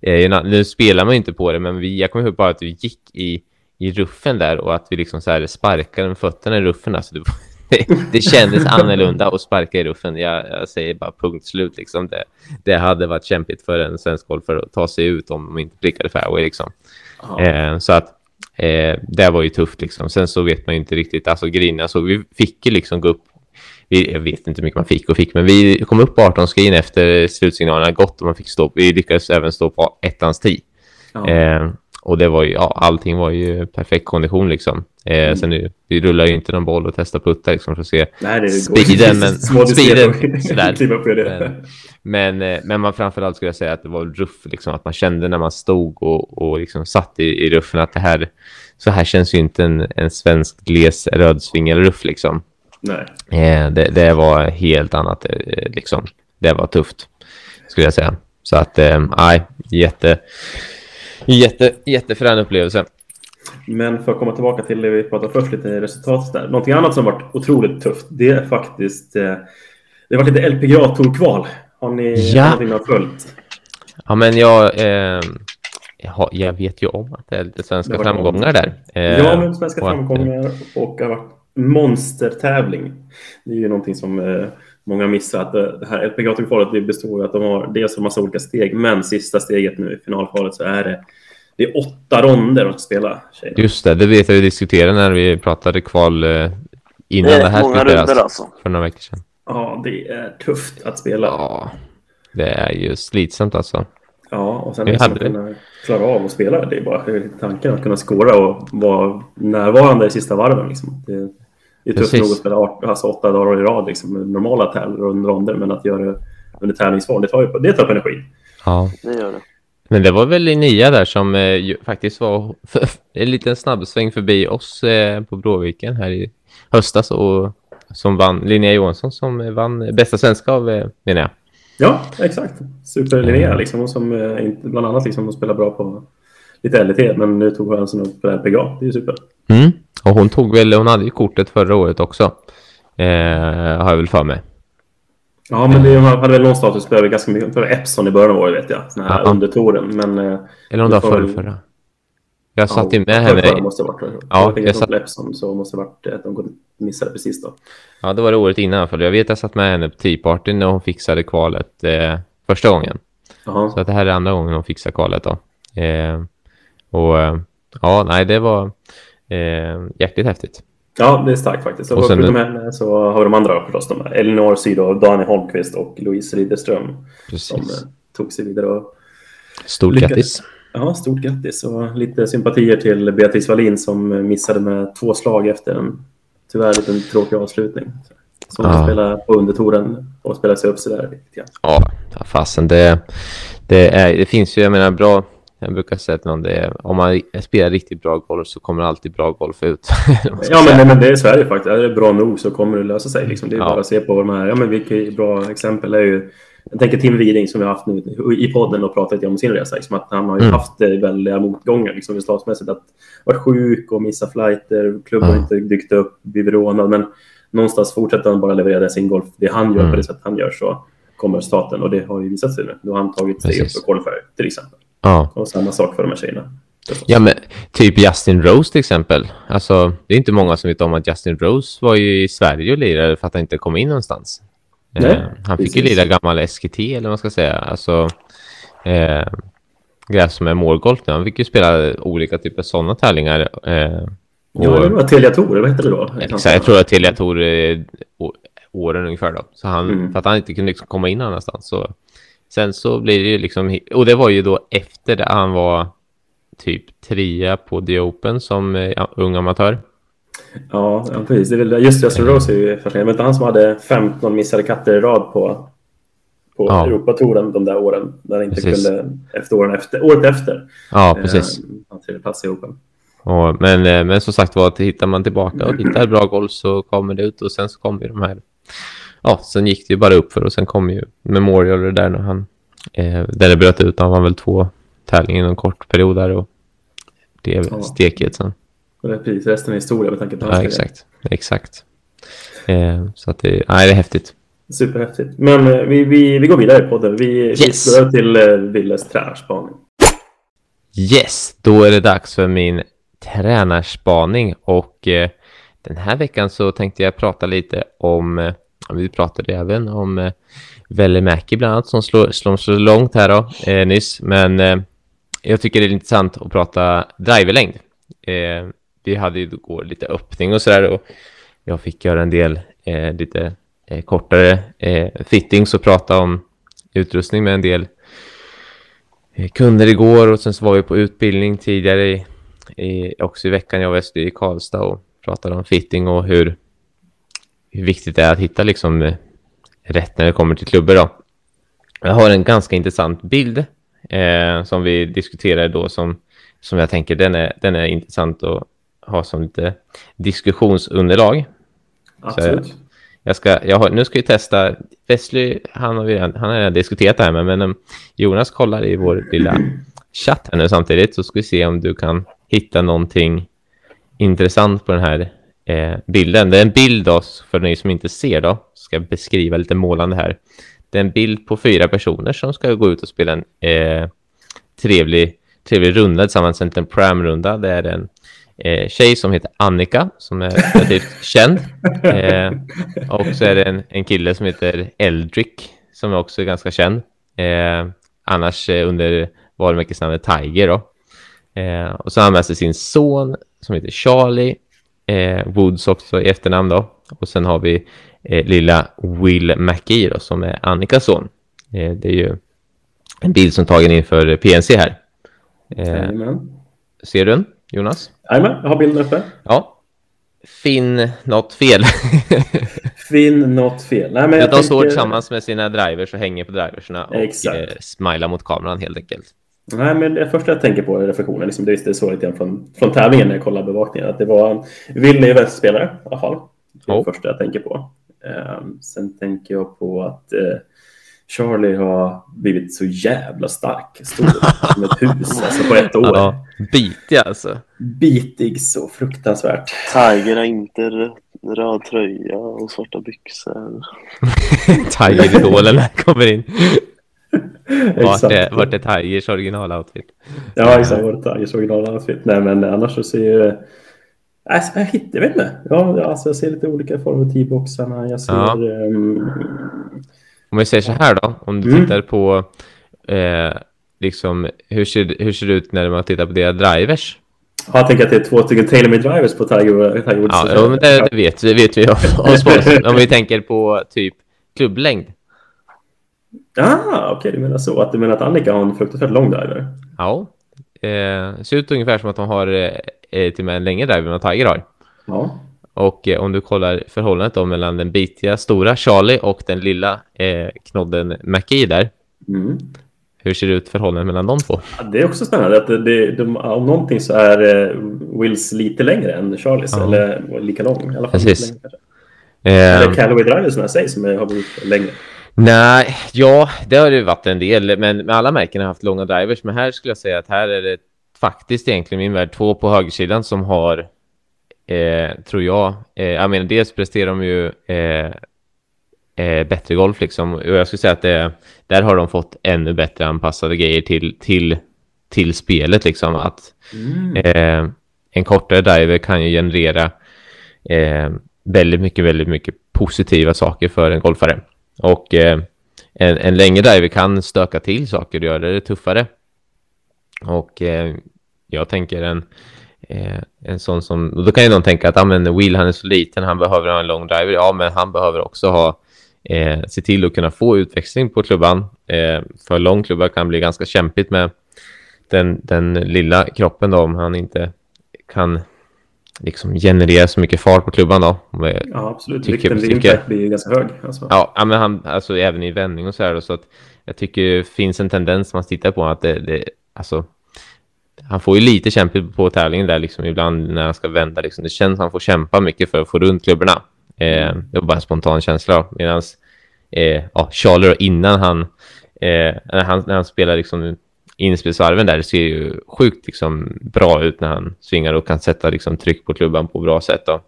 Eh, nu spelar man inte på det, men vi, jag kommer ihåg bara att vi gick i, i ruffen där och att vi liksom så här sparkade med fötterna i ruffen. Alltså det, det kändes annorlunda att sparka i ruffen. Jag, jag säger bara punkt slut. Liksom. Det, det hade varit kämpigt för en svensk golfare att ta sig ut om de inte prickade fairway. Liksom. Eh, så att eh, det var ju tufft. Liksom. Sen så vet man ju inte riktigt. Alltså grejerna så vi fick ju liksom gå upp. Vi, jag vet inte hur mycket man fick och fick, men vi kom upp på 18 skrin efter slutsignalerna gått och man fick stå. Vi lyckades även stå på ettans tid. Eh, och det var ju, ja, allting var ju perfekt kondition liksom. Eh, mm. Sen nu, vi rullar ju inte någon boll och testar putta liksom för att se Nej, det speeden. Men, speeden sådär. Men, men, eh, men man framförallt skulle jag säga att det var ruff, liksom, att man kände när man stod och, och liksom satt i, i ruffen att det här, så här känns ju inte en, en svensk gles rödsving eller ruff liksom. Nej. Eh, det, det var helt annat eh, liksom. Det var tufft, skulle jag säga. Så att, eh, nej, jätte Jätte, jättefrän upplevelse. Men för att komma tillbaka till det vi pratade först, lite resultat där. Någonting annat som varit otroligt tufft, det är faktiskt... Eh, det har varit lite LPGA-tourkval. Har ni ja. någonting har följt? Ja, men jag, eh, jag, vet ju om att det är lite svenska framgångar där. Eh, ja, men svenska och framgångar och det har varit monstertävling. Det är ju någonting som eh, många missar. Att det här LPGA-kvalet består av att de har dels en massa olika steg, men sista steget nu i finalkvalet så är det det är åtta ronder att spela. Tjejerna. Just det, det vet jag vi diskuterade när vi pratade kval eh, innan det, det här många runder alltså. För några veckor sedan. Ja, det är tufft att spela. Ja, det är ju slitsamt alltså. Ja, och sen Vi liksom hade att kunna klara av att spela. Det är bara tanken att kunna skåra och vara närvarande i sista varven. Liksom. Det, det är tufft Precis. nog att spela art- alltså åtta dagar i rad liksom, med normala tävlingar och ronder, men att göra det under tävlingsform, det tar ju det tar upp energi. Ja. Det gör det. Men det var väl Linnea där som eh, faktiskt var en liten snabbsväng förbi oss eh, på Bråviken här i höstas och som vann, Linnea Johansson som vann bästa svenska av eh, menar jag. Ja, exakt. Super Linnea liksom, och som eh, bland annat liksom, spelar bra på lite LT, men nu tog chansen upp på RPGA. Det är ju super. Mm. Och hon tog väl, hon hade ju kortet förra året också. Eh, har jag väl för mig. Ja, men det, hade väl någon status på över ganska mycket. För Epson i början av året vet jag. Den här Ja. undertouren. Men... eh, Eller om det var får förra. Jag satt ju ja, med förra- förra henne. måste det ha varit. Ja, Ja, jag jag satt... Epson så måste det varit att de missade precis då. Ja, det var det året innan fall. Jag vet att jag satt med henne på Tea Party när hon fixade kvalet eh, första gången. Jaha. Så att det här är andra gången hon fixar kvalet då. Eh, och eh, ja, nej, det var eh, jäkligt häftigt. Ja, det är starkt faktiskt. Och, förutom henne så har vi de andra förstås. De. Elinor Sydow, Daniel Holmqvist och Louise Ridderström som Precis. eh, tog sig vidare. Och, Stort lyckades. grattis. ja, stort grattis och lite sympatier till Beatrice Wallin som missade med två slag efter en tyvärr liten tråkig avslutning. Som Ja. ja. spela på undertouren och spela sig upp sådär lite ja, fasen det, det, är, det finns ju, jag menar bra, jag brukar säga till någon det om man spelar riktigt bra golf så kommer alltid bra golf ut. Ja, men, nej, men det är Sverige faktiskt. Är det bra nog så kommer det lösa sig. Liksom. Det är Ja. bara att se på de här. Ja, men vilka bra exempel är ju... Jag tänker Tim Widing som vi har haft nu i podden och pratat om sin resa. Liksom, att han har ju Mm. haft väldiga motgångar liksom, resultatmässigt. Att varit sjuk och missat flighter, klubbar Ja. inte dykt upp, blivit rånad. Men någonstans fortsätter han bara leverera sin golf. Det han gör Mm. på det sätt han gör så kommer staten. Och det har ju visat sig nu. Nu har han tagit sig upp för qualifier till exempel. Ja. Och samma sak för de här tjejerna. ja, men typ Justin Rose till exempel. Alltså, det är inte många som vet om att Justin Rose var ju i Sverige och lirade för att han inte kom in någonstans. Nej, eh, han fick ju precis. lira gammal SKT eller vad man ska säga. Alltså, eh, gräs som är målgolf nu. Han fick ju spela olika typer av sådana tävlingar. Eh, Ja, och- det var Telia Tour, vad hette det då? Exakt, jag tror att Telia å- åren ungefär då. Så han, Mm. För att han inte kunde liksom komma in annanstans. Så, sen så blir det ju liksom, och det var ju då efter det han var typ trea på The Open som eh, ja, ung amatör. Ja, ja precis. Det just Justin Rose är ju fascinerande. Men inte han som hade 15 missade katter i rad på, på Ja. Europatouren de där åren. Där han inte Precis. kunde, efter åren efter, året efter. Ja, precis. Eh, han tredje plats i Open. Och, men, eh, men som sagt var, hittar man tillbaka och hittar bra golf så kommer det ut och sen så kommer de här. Ja, sen gick det ju bara upp för och sen kom ju Memorial det där när han, eh, där det bröt ut. Han var väl två tävlingar i en kort period där och det är Ja. stekigt sen. Och det är precis resten är historia med tanke på Ja, hans exakt. Exakt. Eh, så att det, nej, det är häftigt. Superhäftigt. Men eh, vi, vi, vi går vidare i podden. Vi, Yes. vi går till eh, Willes tränarspaning. Yes, då är det dags för min tränarspaning och eh, den här veckan så tänkte jag prata lite om, eh, vi pratade även om eh, Velimäki bland annat som slår, slår så långt här då, eh, nyss, men eh, jag tycker det är intressant att prata driverlängd. Eh, vi hade ju igår lite öppning och sådär och jag fick göra en del eh, lite eh, kortare eh, fittings och prata om utrustning med en del eh, kunder igår och sen så var vi på utbildning tidigare i, i, också i veckan. Jag var i Karlstad och pratade om fitting och hur, hur viktigt det är att hitta liksom eh, rätt när det kommer till klubbor då. Jag har en ganska intressant bild eh, som vi diskuterade då som, som jag tänker den är, den är intressant att ha som lite diskussionsunderlag. Absolut. Jag ska, jag har, nu ska vi testa, Wesley, han har, vi redan, han har redan diskuterat det här med, men um, Jonas kollar i vår lilla chatt här nu samtidigt, så ska vi se om du kan hitta någonting intressant på den här eh, bilden. Det är en bild då, för ni som inte ser då, ska jag beskriva lite målande här. Det är en bild på fyra personer som ska gå ut och spela en eh, trevlig, trevlig runda tillsammans, en pram-runda. Det är en eh, tjej som heter Annika som är relativt känd. Eh, och så är det en, en kille som heter Eldrick som också är ganska känd. Eh, annars eh, under varumärkesnamnet Tiger då. Eh, och så har han med sig sin son som heter Charlie. Eh, Woods också i efternamn då. Och sen har vi eh, lilla Will McGee då, som är Annikas son. Eh, det är ju en bild som tagen inför PNC här. Eh, ser du den, Jonas? Jajamän, jag har bilden uppe. Ja. Finn något fel. Finn något fel. Nej, men jag de står tänker- tillsammans med sina drivers och hänger på driversna och Exakt. eh, smilar mot kameran helt enkelt. Nej, men det första jag tänker på är reflektionen. Liksom, det är det så lite grann från, från tävlingen när jag kollar bevakningen. Att det var en villig västspelare i alla fall. Det är Ja. det första jag tänker på. Ehm, sen tänker jag på att eh, Charlie har blivit så jävla stark. Stor som ett hus alltså på ett år. Ja, bitig alltså. Bitig så fruktansvärt. Tiger har inte röd, tröja och svarta byxor. Tiger-idolen kommer in. Vart är, vart är Tigers originaloutfit? Ja, exakt. Var det Tigers originaloutfit? Nej, men annars så ser ju... Alltså, jag, hittar, vet inte. Ja, alltså, jag ser lite olika former av T-boxarna. Jag ser... Ja. ehm, Om vi säger så här då, om du Mm. tittar på eh, liksom, hur ser, hur ser det ut när man tittar på deras drivers? Ja, jag tänker att det är två stycken Taylor Made Drivers på Tiger, Tiger Woods. Ja, men det, det vet, vet vi av oss. Om vi tänker på typ klubblängd. Ah, okej, du menar så. Att du menar att Annika har en fruktansvärt lång driver? Ja, eh, ser ut ungefär som att de har eh, till och med en längre driver än vad Tiger har. Ja. Och eh, om du kollar förhållandet då mellan den bitiga stora Charlie och den lilla eh, knodden McGee där. Mm. Hur ser det ut förhållandet mellan de två? Ja, Det är också spännande. Att det, det, de, om någonting så är eh, Wills lite längre än Charlies. Ja. Eller lika lång. I alla fall Precis. lite längre. Eh, Eller Callaway Driversen i sig som är, har blivit längre. Nej, ja, det har det varit en del, men alla märken har haft långa drivers. Men här skulle jag säga att här är det faktiskt egentligen min värld två på högersidan som har, eh, tror jag, eh, jag menar dels presterar de ju eh, eh, bättre golf liksom. Och jag skulle säga att det, där har de fått ännu bättre anpassade grejer till, till, till spelet liksom. Att eh, en kortare driver kan ju generera eh, väldigt mycket, väldigt mycket positiva saker för en golfare. Och eh, en, en längre driver kan stöka till saker och göra det tuffare. Och eh, jag tänker en, eh, en sån som, då kan ju någon tänka att ah, men Will han är så liten, han behöver ha en lång driver. Ja, men han behöver också ha, eh, se till att kunna få utväxling på klubban. Eh, för lång klubba kan bli ganska kämpigt med den, den lilla kroppen då, om han inte kan liksom generera så mycket fart på klubban då. Ja, absolut. Vikten vid impact blir ganska hög. Alltså. Ja, ja, men han, alltså även i vändning och så här då, så att jag tycker det finns en tendens man tittar på att det, det alltså han får ju lite kämpigt på tävlingen där liksom ibland när han ska vända liksom. Det känns som han får kämpa mycket för att få runt klubborna. Eh, det var bara en spontan känsla medan eh, ja, Charlie då, innan han, eh, när han när han spelar liksom inspelsvarven där ser ju sjukt liksom bra ut när han svingar och kan sätta liksom tryck på klubban på bra sätt då.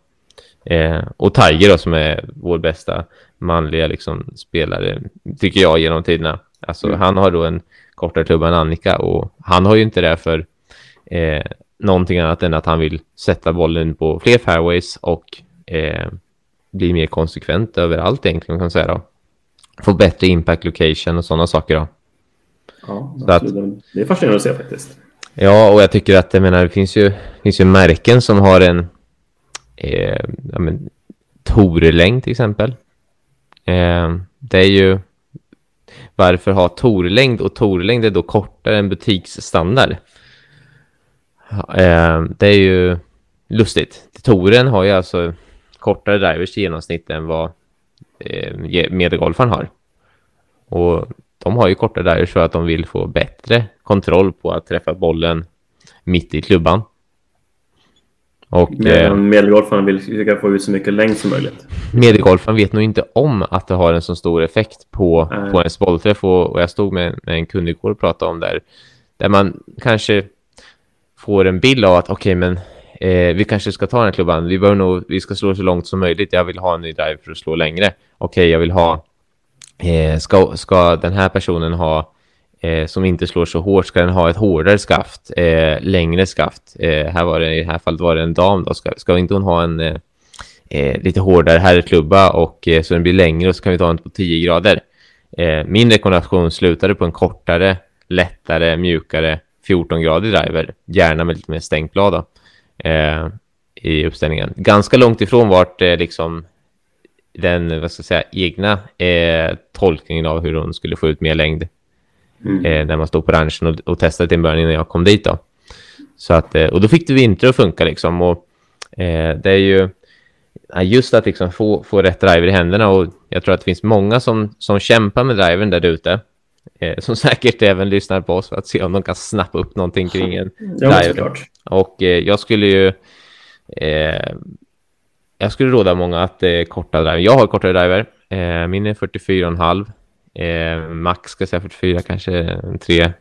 Eh, och Tiger då som är vår bästa manliga liksom, spelare, tycker jag, genom tiderna. Alltså, Mm. Han har då en kortare klubba än Annika och han har ju inte det för eh, någonting annat än att han vill sätta bollen på fler fairways och eh, bli mer konsekvent överallt egentligen kan man säga då. Få bättre impact location och sådana saker då. Ja, Så att-. Det är fascinerande att se faktiskt. Ja, och jag tycker att jag menar, det finns ju, finns ju märken som har en eh, ja, men, Torelängd till exempel. Eh, det är ju varför ha Torlängd och Torlängd är då kortare än butiksstandard. Eh, det är ju lustigt. Toren har ju alltså kortare drivers i genomsnitt än vad eh, medelgolfaren har. Och de har ju kortare drivers för att de vill få bättre kontroll på att träffa bollen mitt i klubban. Och eh, Medan medelgolfaren vill försöka få ut så mycket längd som möjligt. medelgolfaren vet nog inte om att det har en så stor effekt på, Nej. på ens bollträff. Och, och jag stod med, med en kund igår och pratade om där, där man kanske får en bild av att okej, men eh, vi kanske ska ta den här klubban. Vi, bör nog, vi ska slå så långt som möjligt. Jag vill ha en ny drive för att slå längre. Okej, jag vill ha... Eh, ska, ska den här personen ha eh, som inte slår så hårt, ska den ha ett hårdare skaft, eh, längre skaft. Eh, här var det, I det här fallet var det en dam då. Ska, ska inte hon ha en eh, eh lite hårdare herrklubba och eh, så den blir längre och så kan vi ta den på 10 grader. Eh, min rekommendation slutade på en kortare, lättare, mjukare 14-gradig driver, gärna med lite mer stängt blad då, eh, i uppställningen. Ganska långt ifrån vart eh, liksom den, vad ska jag säga, egna eh, tolkningen av hur hon skulle få ut mer längd mm. eh, när man stod på ranchen och, och testade till en början innan jag kom dit då. Så att, eh, och då fick det vinter att funka liksom och eh, det är ju just att liksom få, få rätt driver i händerna och jag tror att det finns många som, som kämpar med drivern där ute eh, som säkert även lyssnar på oss för att se om de kan snappa upp någonting kring en ja, driver. Och eh, jag skulle ju jag skulle råda många att eh, korta driver. Jag har kortare driver. Eh, min är 44,5. Eh, max ska jag säga 44, kanske tre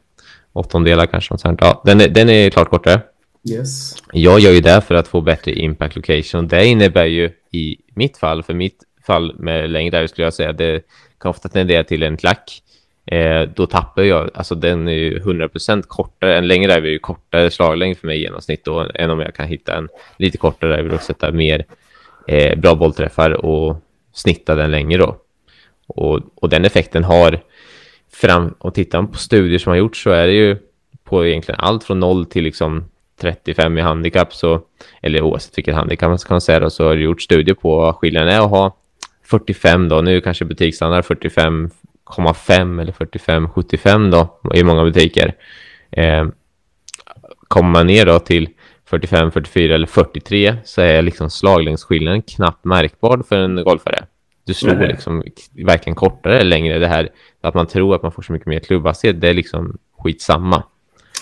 åttondelar kanske. Något sånt. Ja, den, är, den är klart kortare. Yes. Jag gör ju det för att få bättre impact location. Det innebär ju i mitt fall, för mitt fall med längre driver skulle jag säga, det kan ofta tendera till en klack. Eh, då tappar jag, alltså den är ju 100% kortare, en längre driver är ju kortare slaglängd för mig i genomsnitt då, än om jag kan hitta en lite kortare driver och sätta mer eh, bra bollträffar och snitta den längre då. Och, och den effekten har fram, och tittar man på studier som har gjorts så är det ju på egentligen allt från 0 till liksom 35 i handikapp så, eller oavsett vilket handikapp man ska säga då, så har det gjort studier på vad skillnaden är att ha 45 då, nu kanske butiksstandard 45,5 eller 45,75 då i många butiker. Eh, kommer man ner då till 45, 44 eller 43 så är liksom slaglängdsskillnaden knappt märkbar för en golfare. Du slår Nej. liksom verkligen kortare eller längre. Det här att man tror att man får så mycket mer klubbhastighet, det är liksom skitsamma.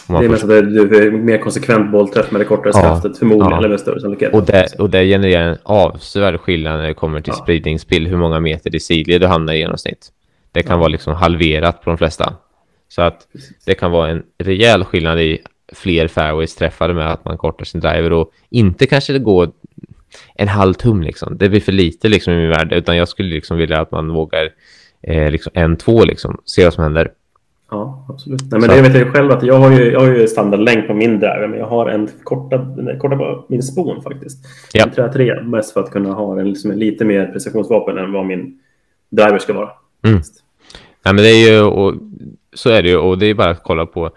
Det är mest att du är mer konsekvent bollträff med det kortare ja, skaftet förmodligen, ja. eller med större sannolikhet. Och det, och det genererar en avsevärd skillnad när det kommer till ja. spridningsspill, hur många meter i sidled du hamnar i genomsnitt. Det kan ja. vara liksom halverat på de flesta. Så att det kan vara en rejäl skillnad i fler fairways träffade med att man kortar sin driver och inte kanske det går en halv tum liksom. Det blir för lite liksom i min värld, utan jag skulle liksom vilja att man vågar eh, liksom en, två liksom, se vad som händer. Ja, absolut. Nej, men det vet jag själv att jag har ju, jag har ju standardlängd på min driver, men jag har en korta, korta på min spon faktiskt. Ja. En trä 3, mest för att kunna ha en, liksom, en lite mer precisionsvapen än vad min driver ska vara. Mm. Nej, men det är ju, och så är det ju, och det är bara att kolla på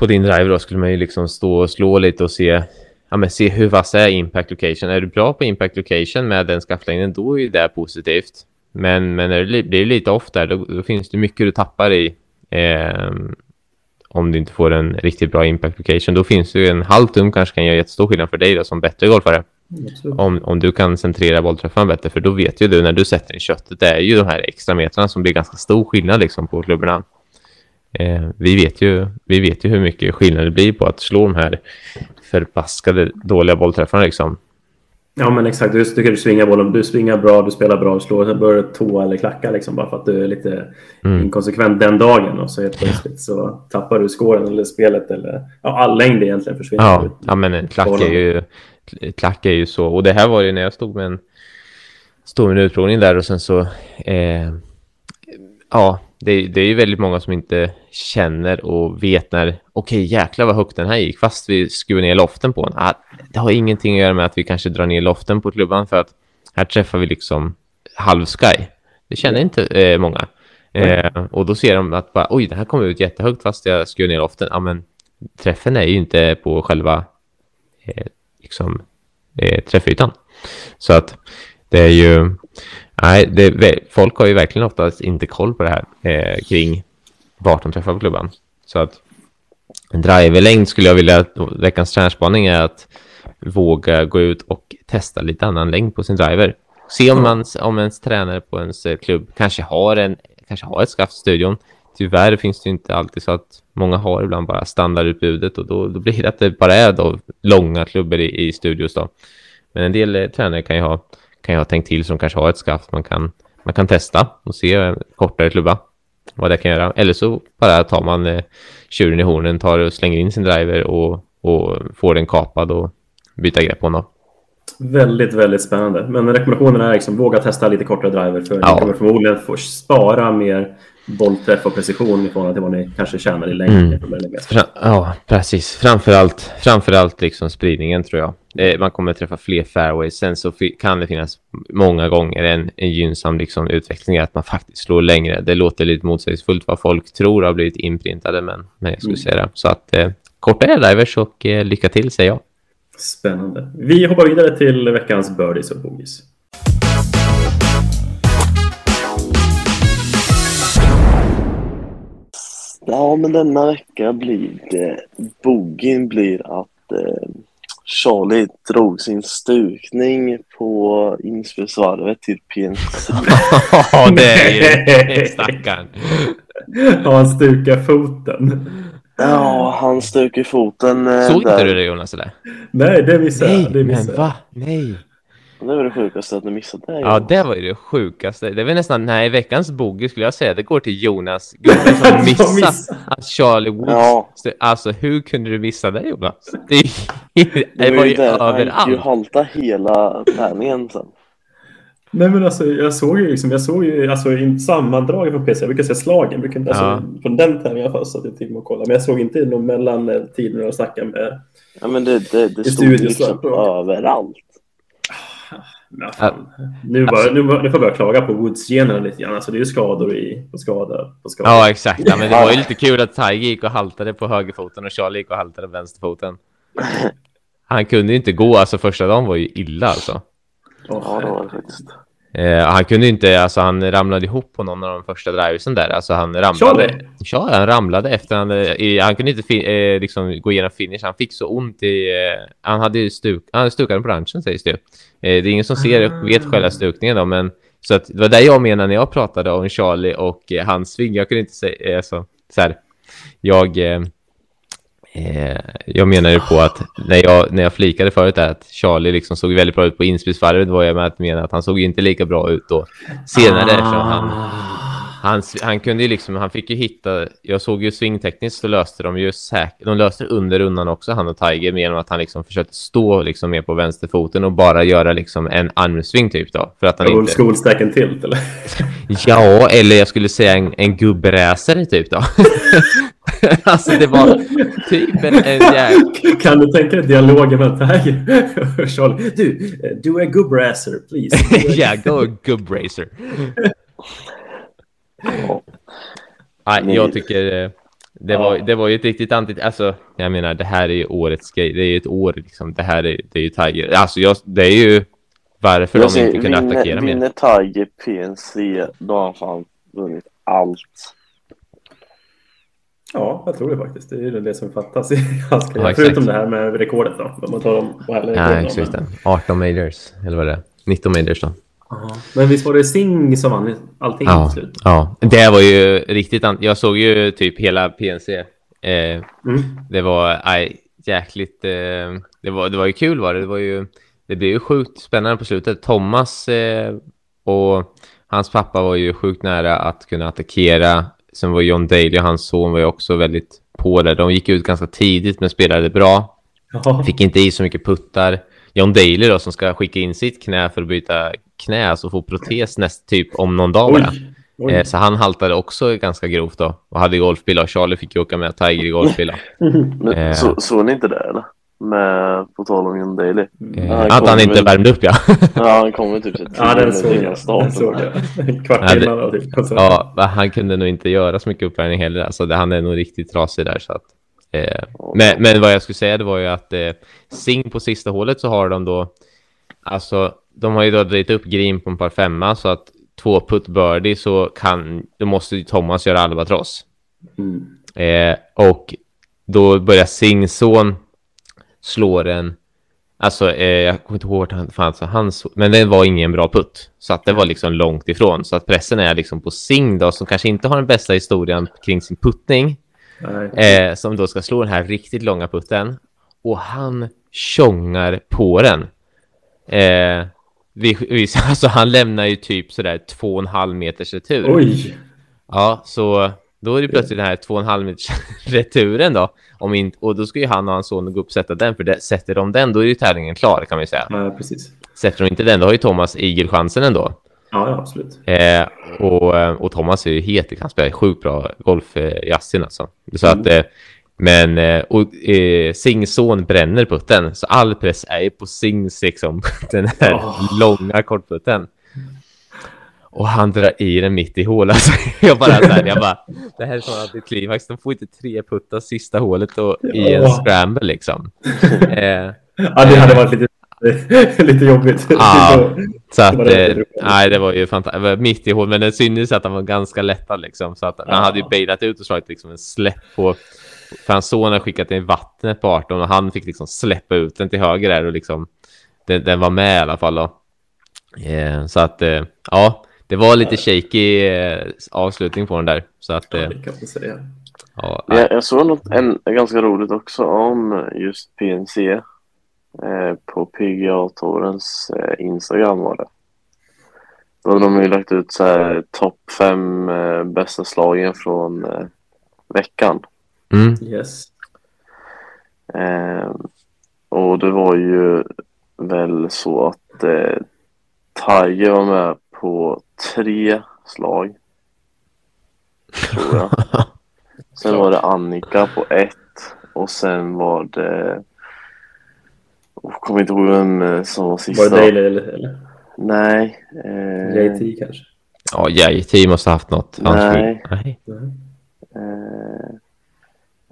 på din driver då skulle man ju liksom stå och slå lite och se, ja, men se hur vass är impact location. Är du bra på impact location med den skaftlängden, då är det positivt. Men, men när det blir lite off där, då, då, finns det mycket du tappar i. Eh, om du inte får en riktigt bra impact location. Då finns det ju en halv tum kanske kan göra jättestor skillnad för dig då, som bättre golfare. Om, om du kan centrera bollträffen bättre, för då vet ju du när du sätter i köttet, det är ju de här extra metrarna som blir ganska stor skillnad liksom på klubborna. Eh, vi, vet ju, vi vet ju hur mycket skillnad det blir på att slå de här förbaskade dåliga bollträffarna liksom. Ja men exakt, du, du, du svingar bollen, du svingar bra, du spelar bra, du slår, sen börjar du tå eller klacka liksom bara för att du är lite mm. inkonsekvent den dagen. Och så helt plötsligt så tappar du skåren eller spelet eller ja, all längd egentligen försvinner. Ja, ja men en klack är, ju, klack är ju så. Och det här var ju när jag stod med en, stod med en utprovning där och sen så eh, ja, det, det är ju väldigt många som inte känner och vet när, okej okay, jäklar vad högt den här gick, fast vi skruvar ner loften på den. Ah, det har ingenting att göra med att vi kanske drar ner loften på klubban för att här träffar vi liksom halvsky. Det känner inte eh, många. Eh, och då ser de att bara, oj, det här kommer ut jättehögt fast jag skruvar ner loften. Ja, men träffen är ju inte på själva eh, liksom, eh, träffytan. Så att det är ju, Nej, det, folk har ju verkligen oftast inte koll på det här eh, kring vart de träffar på klubban. Så att en driverlängd skulle jag vilja, veckans tränarspaning är att våga gå ut och testa lite annan längd på sin driver. Se om, man, om ens tränare på ens eh, klubb kanske har, en, kanske har ett skaft i studion. Tyvärr finns det inte alltid så att många har ibland bara standardutbudet och då, då blir det att det bara är då långa klubbor i, i studios då. Men en del eh, tränare kan ju ha kan jag ha tänkt till som kanske har ett skaft man kan, man kan testa och se kortare klubba vad det kan göra. Eller så bara tar man eh, tjuren i hornen, tar och slänger in sin driver och, och får den kapad och byta grepp på honom. Väldigt, väldigt spännande. Men rekommendationen är liksom våga testa lite kortare driver för ja. ni kommer förmodligen få spara mer bollträff och precision i förhållande till vad ni kanske tjänar i längd. Mm. ja, precis. Framförallt, framförallt liksom spridningen tror jag. Man kommer träffa fler fairways. Sen så kan det finnas många gånger en, en gynnsam liksom utveckling att man faktiskt slår längre. Det låter lite motsägelsefullt vad folk tror har blivit inprintade, men, men jag skulle mm. säga det. Så att eh, korta drivers och eh, lycka till säger jag. Spännande. Vi hoppar vidare till veckans birdies och bogies. Ja, men denna vecka blir det... Bogin blir att eh, Charlie drog sin stukning på inspelsvarvet till PNC. Ja, det är ju stackarn. Ja, han stukar foten. Ja, han stök i foten. eh, Såg inte där. du det Jonas? Eller? Nej, det missade Nej, jag. Det men va? Nej. Det var det sjukaste att ni missade det. Ja, det var ju det sjukaste. Det var nästan, nej, veckans boogie skulle jag säga. Det går till Jonas. Gubben som missade att Charlie Woods... Ja. Alltså, hur kunde du missa det Jonas? Det, det Det var ju där, Han gick ju överallt. halta hela träningen sen. Nej men alltså jag såg ju liksom, jag såg ju alltså sammandraget på PC, jag brukar se slagen, jag brukar inte, alltså, Ja. på den tävlingen så att jag timmar och kolla, men jag såg inte någon mellan eh, tiden och snacka med Ja, men det, det, det I stod liksom överallt. Ja, fan. nu, bara, nu, nu får jag börja klaga på Woods-generna lite grann. Alltså, det är ju skador i, på skada på skada. Ja, exakt. Ja, men det var ju lite kul att Tiger gick och haltade på högerfoten och Charlie gick och haltade på vänsterfoten. Han kunde ju inte gå, alltså första dagen var ju illa alltså. Åh, Ja, det var det faktiskt. Eh, han kunde inte, alltså han ramlade ihop på någon av de första driversen där. Alltså han ramlade. Ja, han ramlade efter han, eh, han kunde inte eh, liksom gå igenom finish. Han fick så ont i, eh, han hade ju stuk, han stukat på branschen sägs det. Eh, det är ingen som ser, vet själva stukningen då, men så att det var det jag menade när jag pratade om Charlie och eh, hans sving. Jag kunde inte säga, eh, så, här, jag, Eh, jag menar ju på att när jag, när jag flikade förut där att Charlie liksom såg väldigt bra ut på inspelsvarvet var jag med att mena att han såg ju inte lika bra ut då senare eftersom han, han, han kunde ju liksom, han fick ju hitta, jag såg ju swingtekniskt så löste de ju säkert, de löste under rundan också han och Tiger genom att han liksom försökte stå liksom mer på vänsterfoten och bara göra liksom en armsving typ då. För att han inte... and tilt eller? Ja, eller jag skulle säga en, en gubbräsare typ då. alltså det var typ en, en jäk... Kan du tänka dig dialogen med Tiger och Charlie? Du, eh, do a gubbracer please. ja, go gubbracer. Nej, jag tycker eh, det var, det var ju ett riktigt anti... Alltså, jag menar, det här är ju årets grej. Det är ju ett år liksom. Det här är, det är ju Tiger. Alltså, jag, det är ju varför Jag de säger, inte kunde attackera vinner, mer. vinner Tiger PNC, då har han fan vunnit allt. Ja, jag tror det faktiskt. Det är ju det som fattas i hans. Ja. Förutom det här med rekordet då. Om man tar dem alla Ja, exakt. 18 majors, eller vad det är. 19 majors då. Ja. Men visst var det Singh som vann allting Ja, till slut? ja, det var ju riktigt... Jag såg ju typ hela PNC. Eh, Mm. det var aj, jäkligt... Eh, det, var, det var ju kul var det. Det var ju... Det blev ju sjukt spännande på slutet. Thomas eh, och hans pappa var ju sjukt nära att kunna attackera. Sen var John Daly och hans son var ju också väldigt på det. De gick ut ganska tidigt men spelade bra. Ja. Fick inte i så mycket puttar. John Daly då som ska skicka in sitt knä för att byta knä, alltså få protes näst typ om någon dag bara. Oj. Oj. Eh, så han haltade också ganska grovt då och hade golfbil och Charlie fick ju åka med Tiger i golfbil. Men Eh. så, såg ni inte det eller? Med, på tal om John Daly. Eh, Ja, han att han inte väl- värmde upp ja. Ja, han kommer typ så Ja, den såg jag. Den såg jag. Kvart Ja, det- innan. Typ. Och så- ja, han kunde nog inte göra så mycket uppvärmning heller. Alltså, det, han är nog riktigt trasig där. Så att, eh, men, men vad jag skulle säga det var ju att eh, Sing på sista hålet så har de då alltså de har ju då dragit upp green på en par femma så att två putt birdie så kan då måste ju Thomas göra albatross. Mm. Eh, och då börjar Sings son slå den. Alltså, eh, jag kommer inte ihåg vart han fanns. Hans, men det var ingen bra putt. Så att det var liksom långt ifrån. Så att pressen är liksom på Sing då, som kanske inte har den bästa historien kring sin puttning. Eh, som då ska slå den här riktigt långa putten. Och han tjongar på den. Eh, vi, vi, alltså han lämnar ju typ sådär två och en halv meters retur. Oj! Ja, så då är det plötsligt den här två och en halv meters returen då. Om inte, och då ska ju han och hans son gå upp och sätta den. För det, sätter de den, då är ju tävlingen klar kan vi säga. Ja, precis. Sätter de inte den, då har ju Thomas eagle-chansen ändå. Ja, ja absolut. Eh, och, och Thomas är ju het, han spelar sjukt bra golf eh, i Asien alltså. Så att, eh, men, eh, och eh, Sings son bränner putten, så all press är ju på Sings liksom, den här Åh. långa kortputten. Och han drar i den mitt i hålet. Alltså, jag bara så här, jag bara, det här är sådana antiklimax, de får inte tre puttar sista hålet och, i en Åh. scramble liksom. Eh, Ja, det hade varit lite lite jobbigt. Ja, så att, det eh, nej, det var ju fantastiskt. Mitt i hål, men det syntes att han var ganska lättad liksom. Så att han hade ju bailat ut och slagit liksom en släpp på... För hans son hade skickat in vattnet på 18 och han fick liksom släppa ut den till höger där och liksom... Den, den var med i alla fall då. Eh, så att, eh, ja, det var lite shaky eh, avslutning på den där. Så att, Ja, eh, det kan man säga. ja, Jag, jag såg något en, ganska roligt också om just PNC eh, på PGA-torens eh, Instagram var det. Då hade de ju lagt ut så här topp fem eh, bästa slagen från eh, veckan. Mm, Yes. Eh, och det var ju väl så att eh, Tiger var med på tre slag. Tror jag. Sen var det Annika på ett och sen var det... Jag kommer inte ihåg vem eh, som var Var sista. det Daley eller, eller Nej. Eh, JT kanske? ja, JT måste ha haft något. Nej. nej. Nej. eh,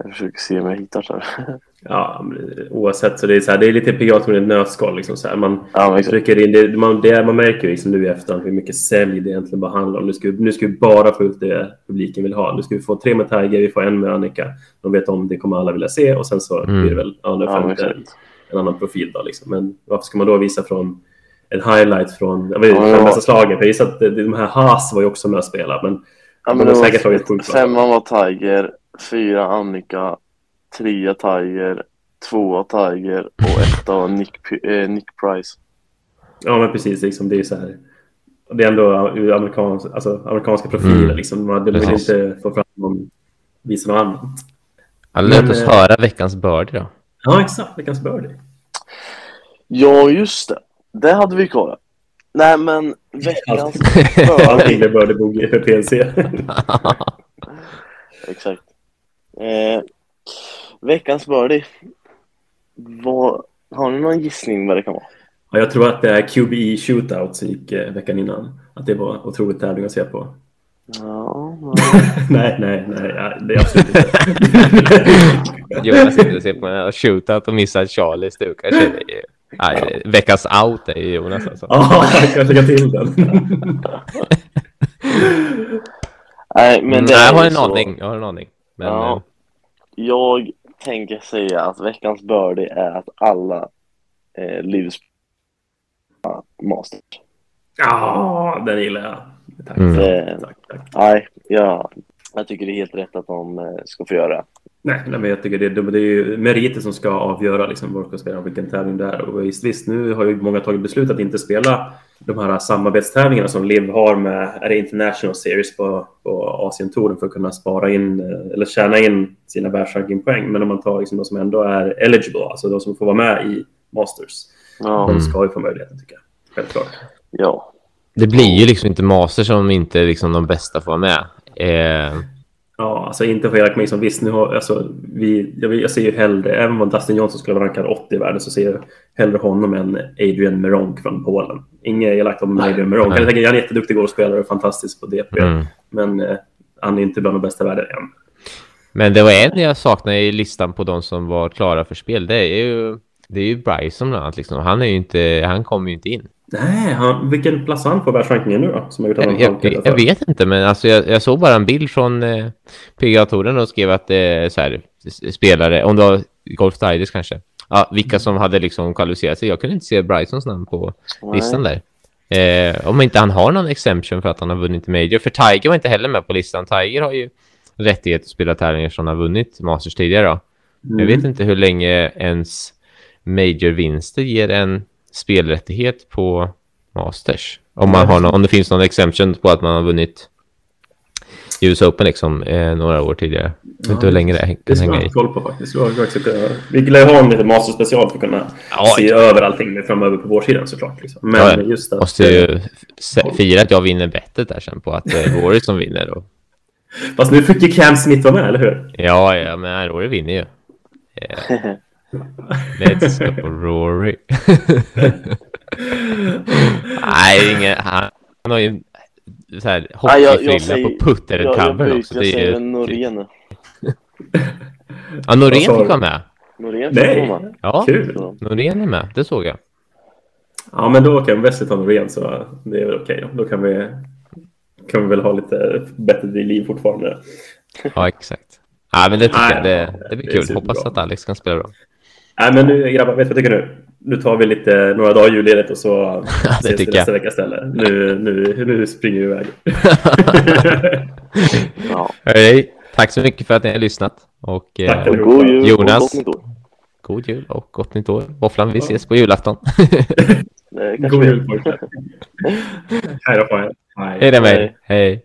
jag försöker se om jag hittar så här. Ja, oavsett så det är så här, det är lite PGA som ett nötskal liksom så här. Man ja, exakt. trycker in det, man, det man märker ju liksom nu i efterhand hur mycket sälj det egentligen bara handlar om. Nu ska, vi- nu ska vi bara få ut det publiken vill ha. Nu ska vi få tre med Tiger, vi får en med Annika. De vet om det kommer alla vilja se och sen så Mm. blir det väl ja, Ja, exakt. en annan profil då liksom. Men varför ska man då visa från en highlight från jag vet, ja. bästa slagen? För jag gissar att det- de här Haas var ju också med och spela, men Ja, De men har det säkert tagit sjukt femman var Tiger, fyra Annika, trea Tiger, tvåa Tiger och etta Nick, eh, Nick Price. Ja, men precis. Liksom, det är så här. Det är ändå amerikans, alltså, amerikanska profiler. Mm. Liksom. Man vill Precis. inte få fram någon, visa något annat. Ja, låt Men, oss eh, höra veckans birdie då. Ja, exakt. Veckans birdie. Ja, just det. Det hade vi kvar. Nej, men veckans Allting birdie. blev birdie bogey för PNC. Exakt. Eh, veckans birdie. Vad, har ni någon gissning vad det kan vara? ja, jag tror att det är QBE shootout som gick eh, veckan innan. Att det var otroligt tävling att se på. Ja, nej, nej, nej. Ja, det är absolut inte. Jonas skulle se på en shootout och missa Charlie stukar sig. Det är ju- Nej, veckans out är ju Jonas alltså. Ja, jag kan lägga till den. Nej, men det Nej, jag har en så. aning. Jag har en aning. Men, Ja. Eh, Jag tänker säga att veckans birdie är att alla eh, livs Masters. Ja, den gillar jag. Tack. Mm. Det, tack, tack. nej, ja, jag tycker det är helt rätt att de eh, ska få göra. Nej, nej, men jag tycker det, är- det är ju meriter som ska avgöra liksom, var ska spela och vilken tävling det är. Och visst, visst, nu har ju många tagit beslut att inte spela de här samarbetstävlingarna som LIV har med är det International Series på, på Asien-touren för att kunna spara in eh, eller tjäna in sina världsrankingpoäng. Men om man tar liksom de som ändå är eligible, alltså de som får vara med i Masters, Ja, de ska ju få möjligheten tycker jag. Självklart. ja. det blir ju liksom inte Masters om inte liksom de bästa får vara med. Eh, Ja, alltså inte för Erik Mason. Visst, nu har, alltså, vi, jag, jag ser ju hellre, även om Dustin Johnson skulle vara rankad 80 i världen, så ser jag hellre honom än Adrian Meronk från Polen. Inget elakt om Adrian Meronk. Jag tänker, han är en jätteduktig golfspelare och fantastisk på DP, mm. men eh, han är inte bland de bästa i världen än. Men det var en jag saknade i listan på de som var klara för spel. Det är ju, det är ju Bryson bland annat. Liksom. Han, är inte, han kommer ju inte in. Nej, han, vilken plats har han på världsrankingen nu då? Som har gjort Jag, jag, jag, vet inte, men alltså jag, jag såg bara en bild från eh, PGA-touren och skrev att det är så här, spelare, om det var Golf Digest kanske, ja, vilka som hade liksom kvalificerat sig. Jag kunde inte se Brysons namn på listan där. Eh, om inte han har någon exemption för att han har vunnit Major. För Tiger var inte heller med på listan. Tiger har ju rättighet att spela tävlingar som han har vunnit Masters tidigare. Då. Mm. Jag vet inte hur länge ens Major-vinster ger en spelrättighet på Masters. Om, man har nå- om det finns någon exemption på att man har vunnit US Open liksom, eh, några år tidigare. Jag vet inte hur länge det Det kan ska hänga man i. ha koll på faktiskt. Vi, lär ha en liten masterspecial för att kunna Ja, se över allting framöver på vår sida såklart. Liksom. Men Ja, ja. just att... Måste ju fira att jag vinner bettet där sen på att det är Rory som vinner. Och, Fast nu fick ju Cam Smith vara med, eller hur? ja, ja, men Rory vinner ju. Eh, Let's go Rory. Nej, ingen, han, han har ju så här Nej, jag- jag hockeyfrilla säger- på putter Jag, jag, cover också. jag Det är säger Norén ja, Norén fick vara med. Norén fick Nej! komma. Ja, Kul! Norén är med. Det såg jag. Ja, men då kan Wesley ta Norén så det är väl okej. då. Då kan vi, kan vi väl ha lite bättre liv fortfarande. Ja, exakt. Ja, men det tycker Nej, jag. Det, ja, det blir det är kul. Hoppas att Alex kan spela bra. Nej, men nu grabbar, vet du vad jag tycker nu? Nu tar vi lite, några dagar julledigt och så ses vi nästa vecka istället. Nu, nu, nu springer vi iväg. Ja. Hej. Tack så mycket för att ni har lyssnat. Och, eh, Tack Och god jul Jonas. och gott nytt år. god jul och gott nytt år. Våfflan, vi ses på julafton. God jul pojkar. Hej då på er. Hej. Hej.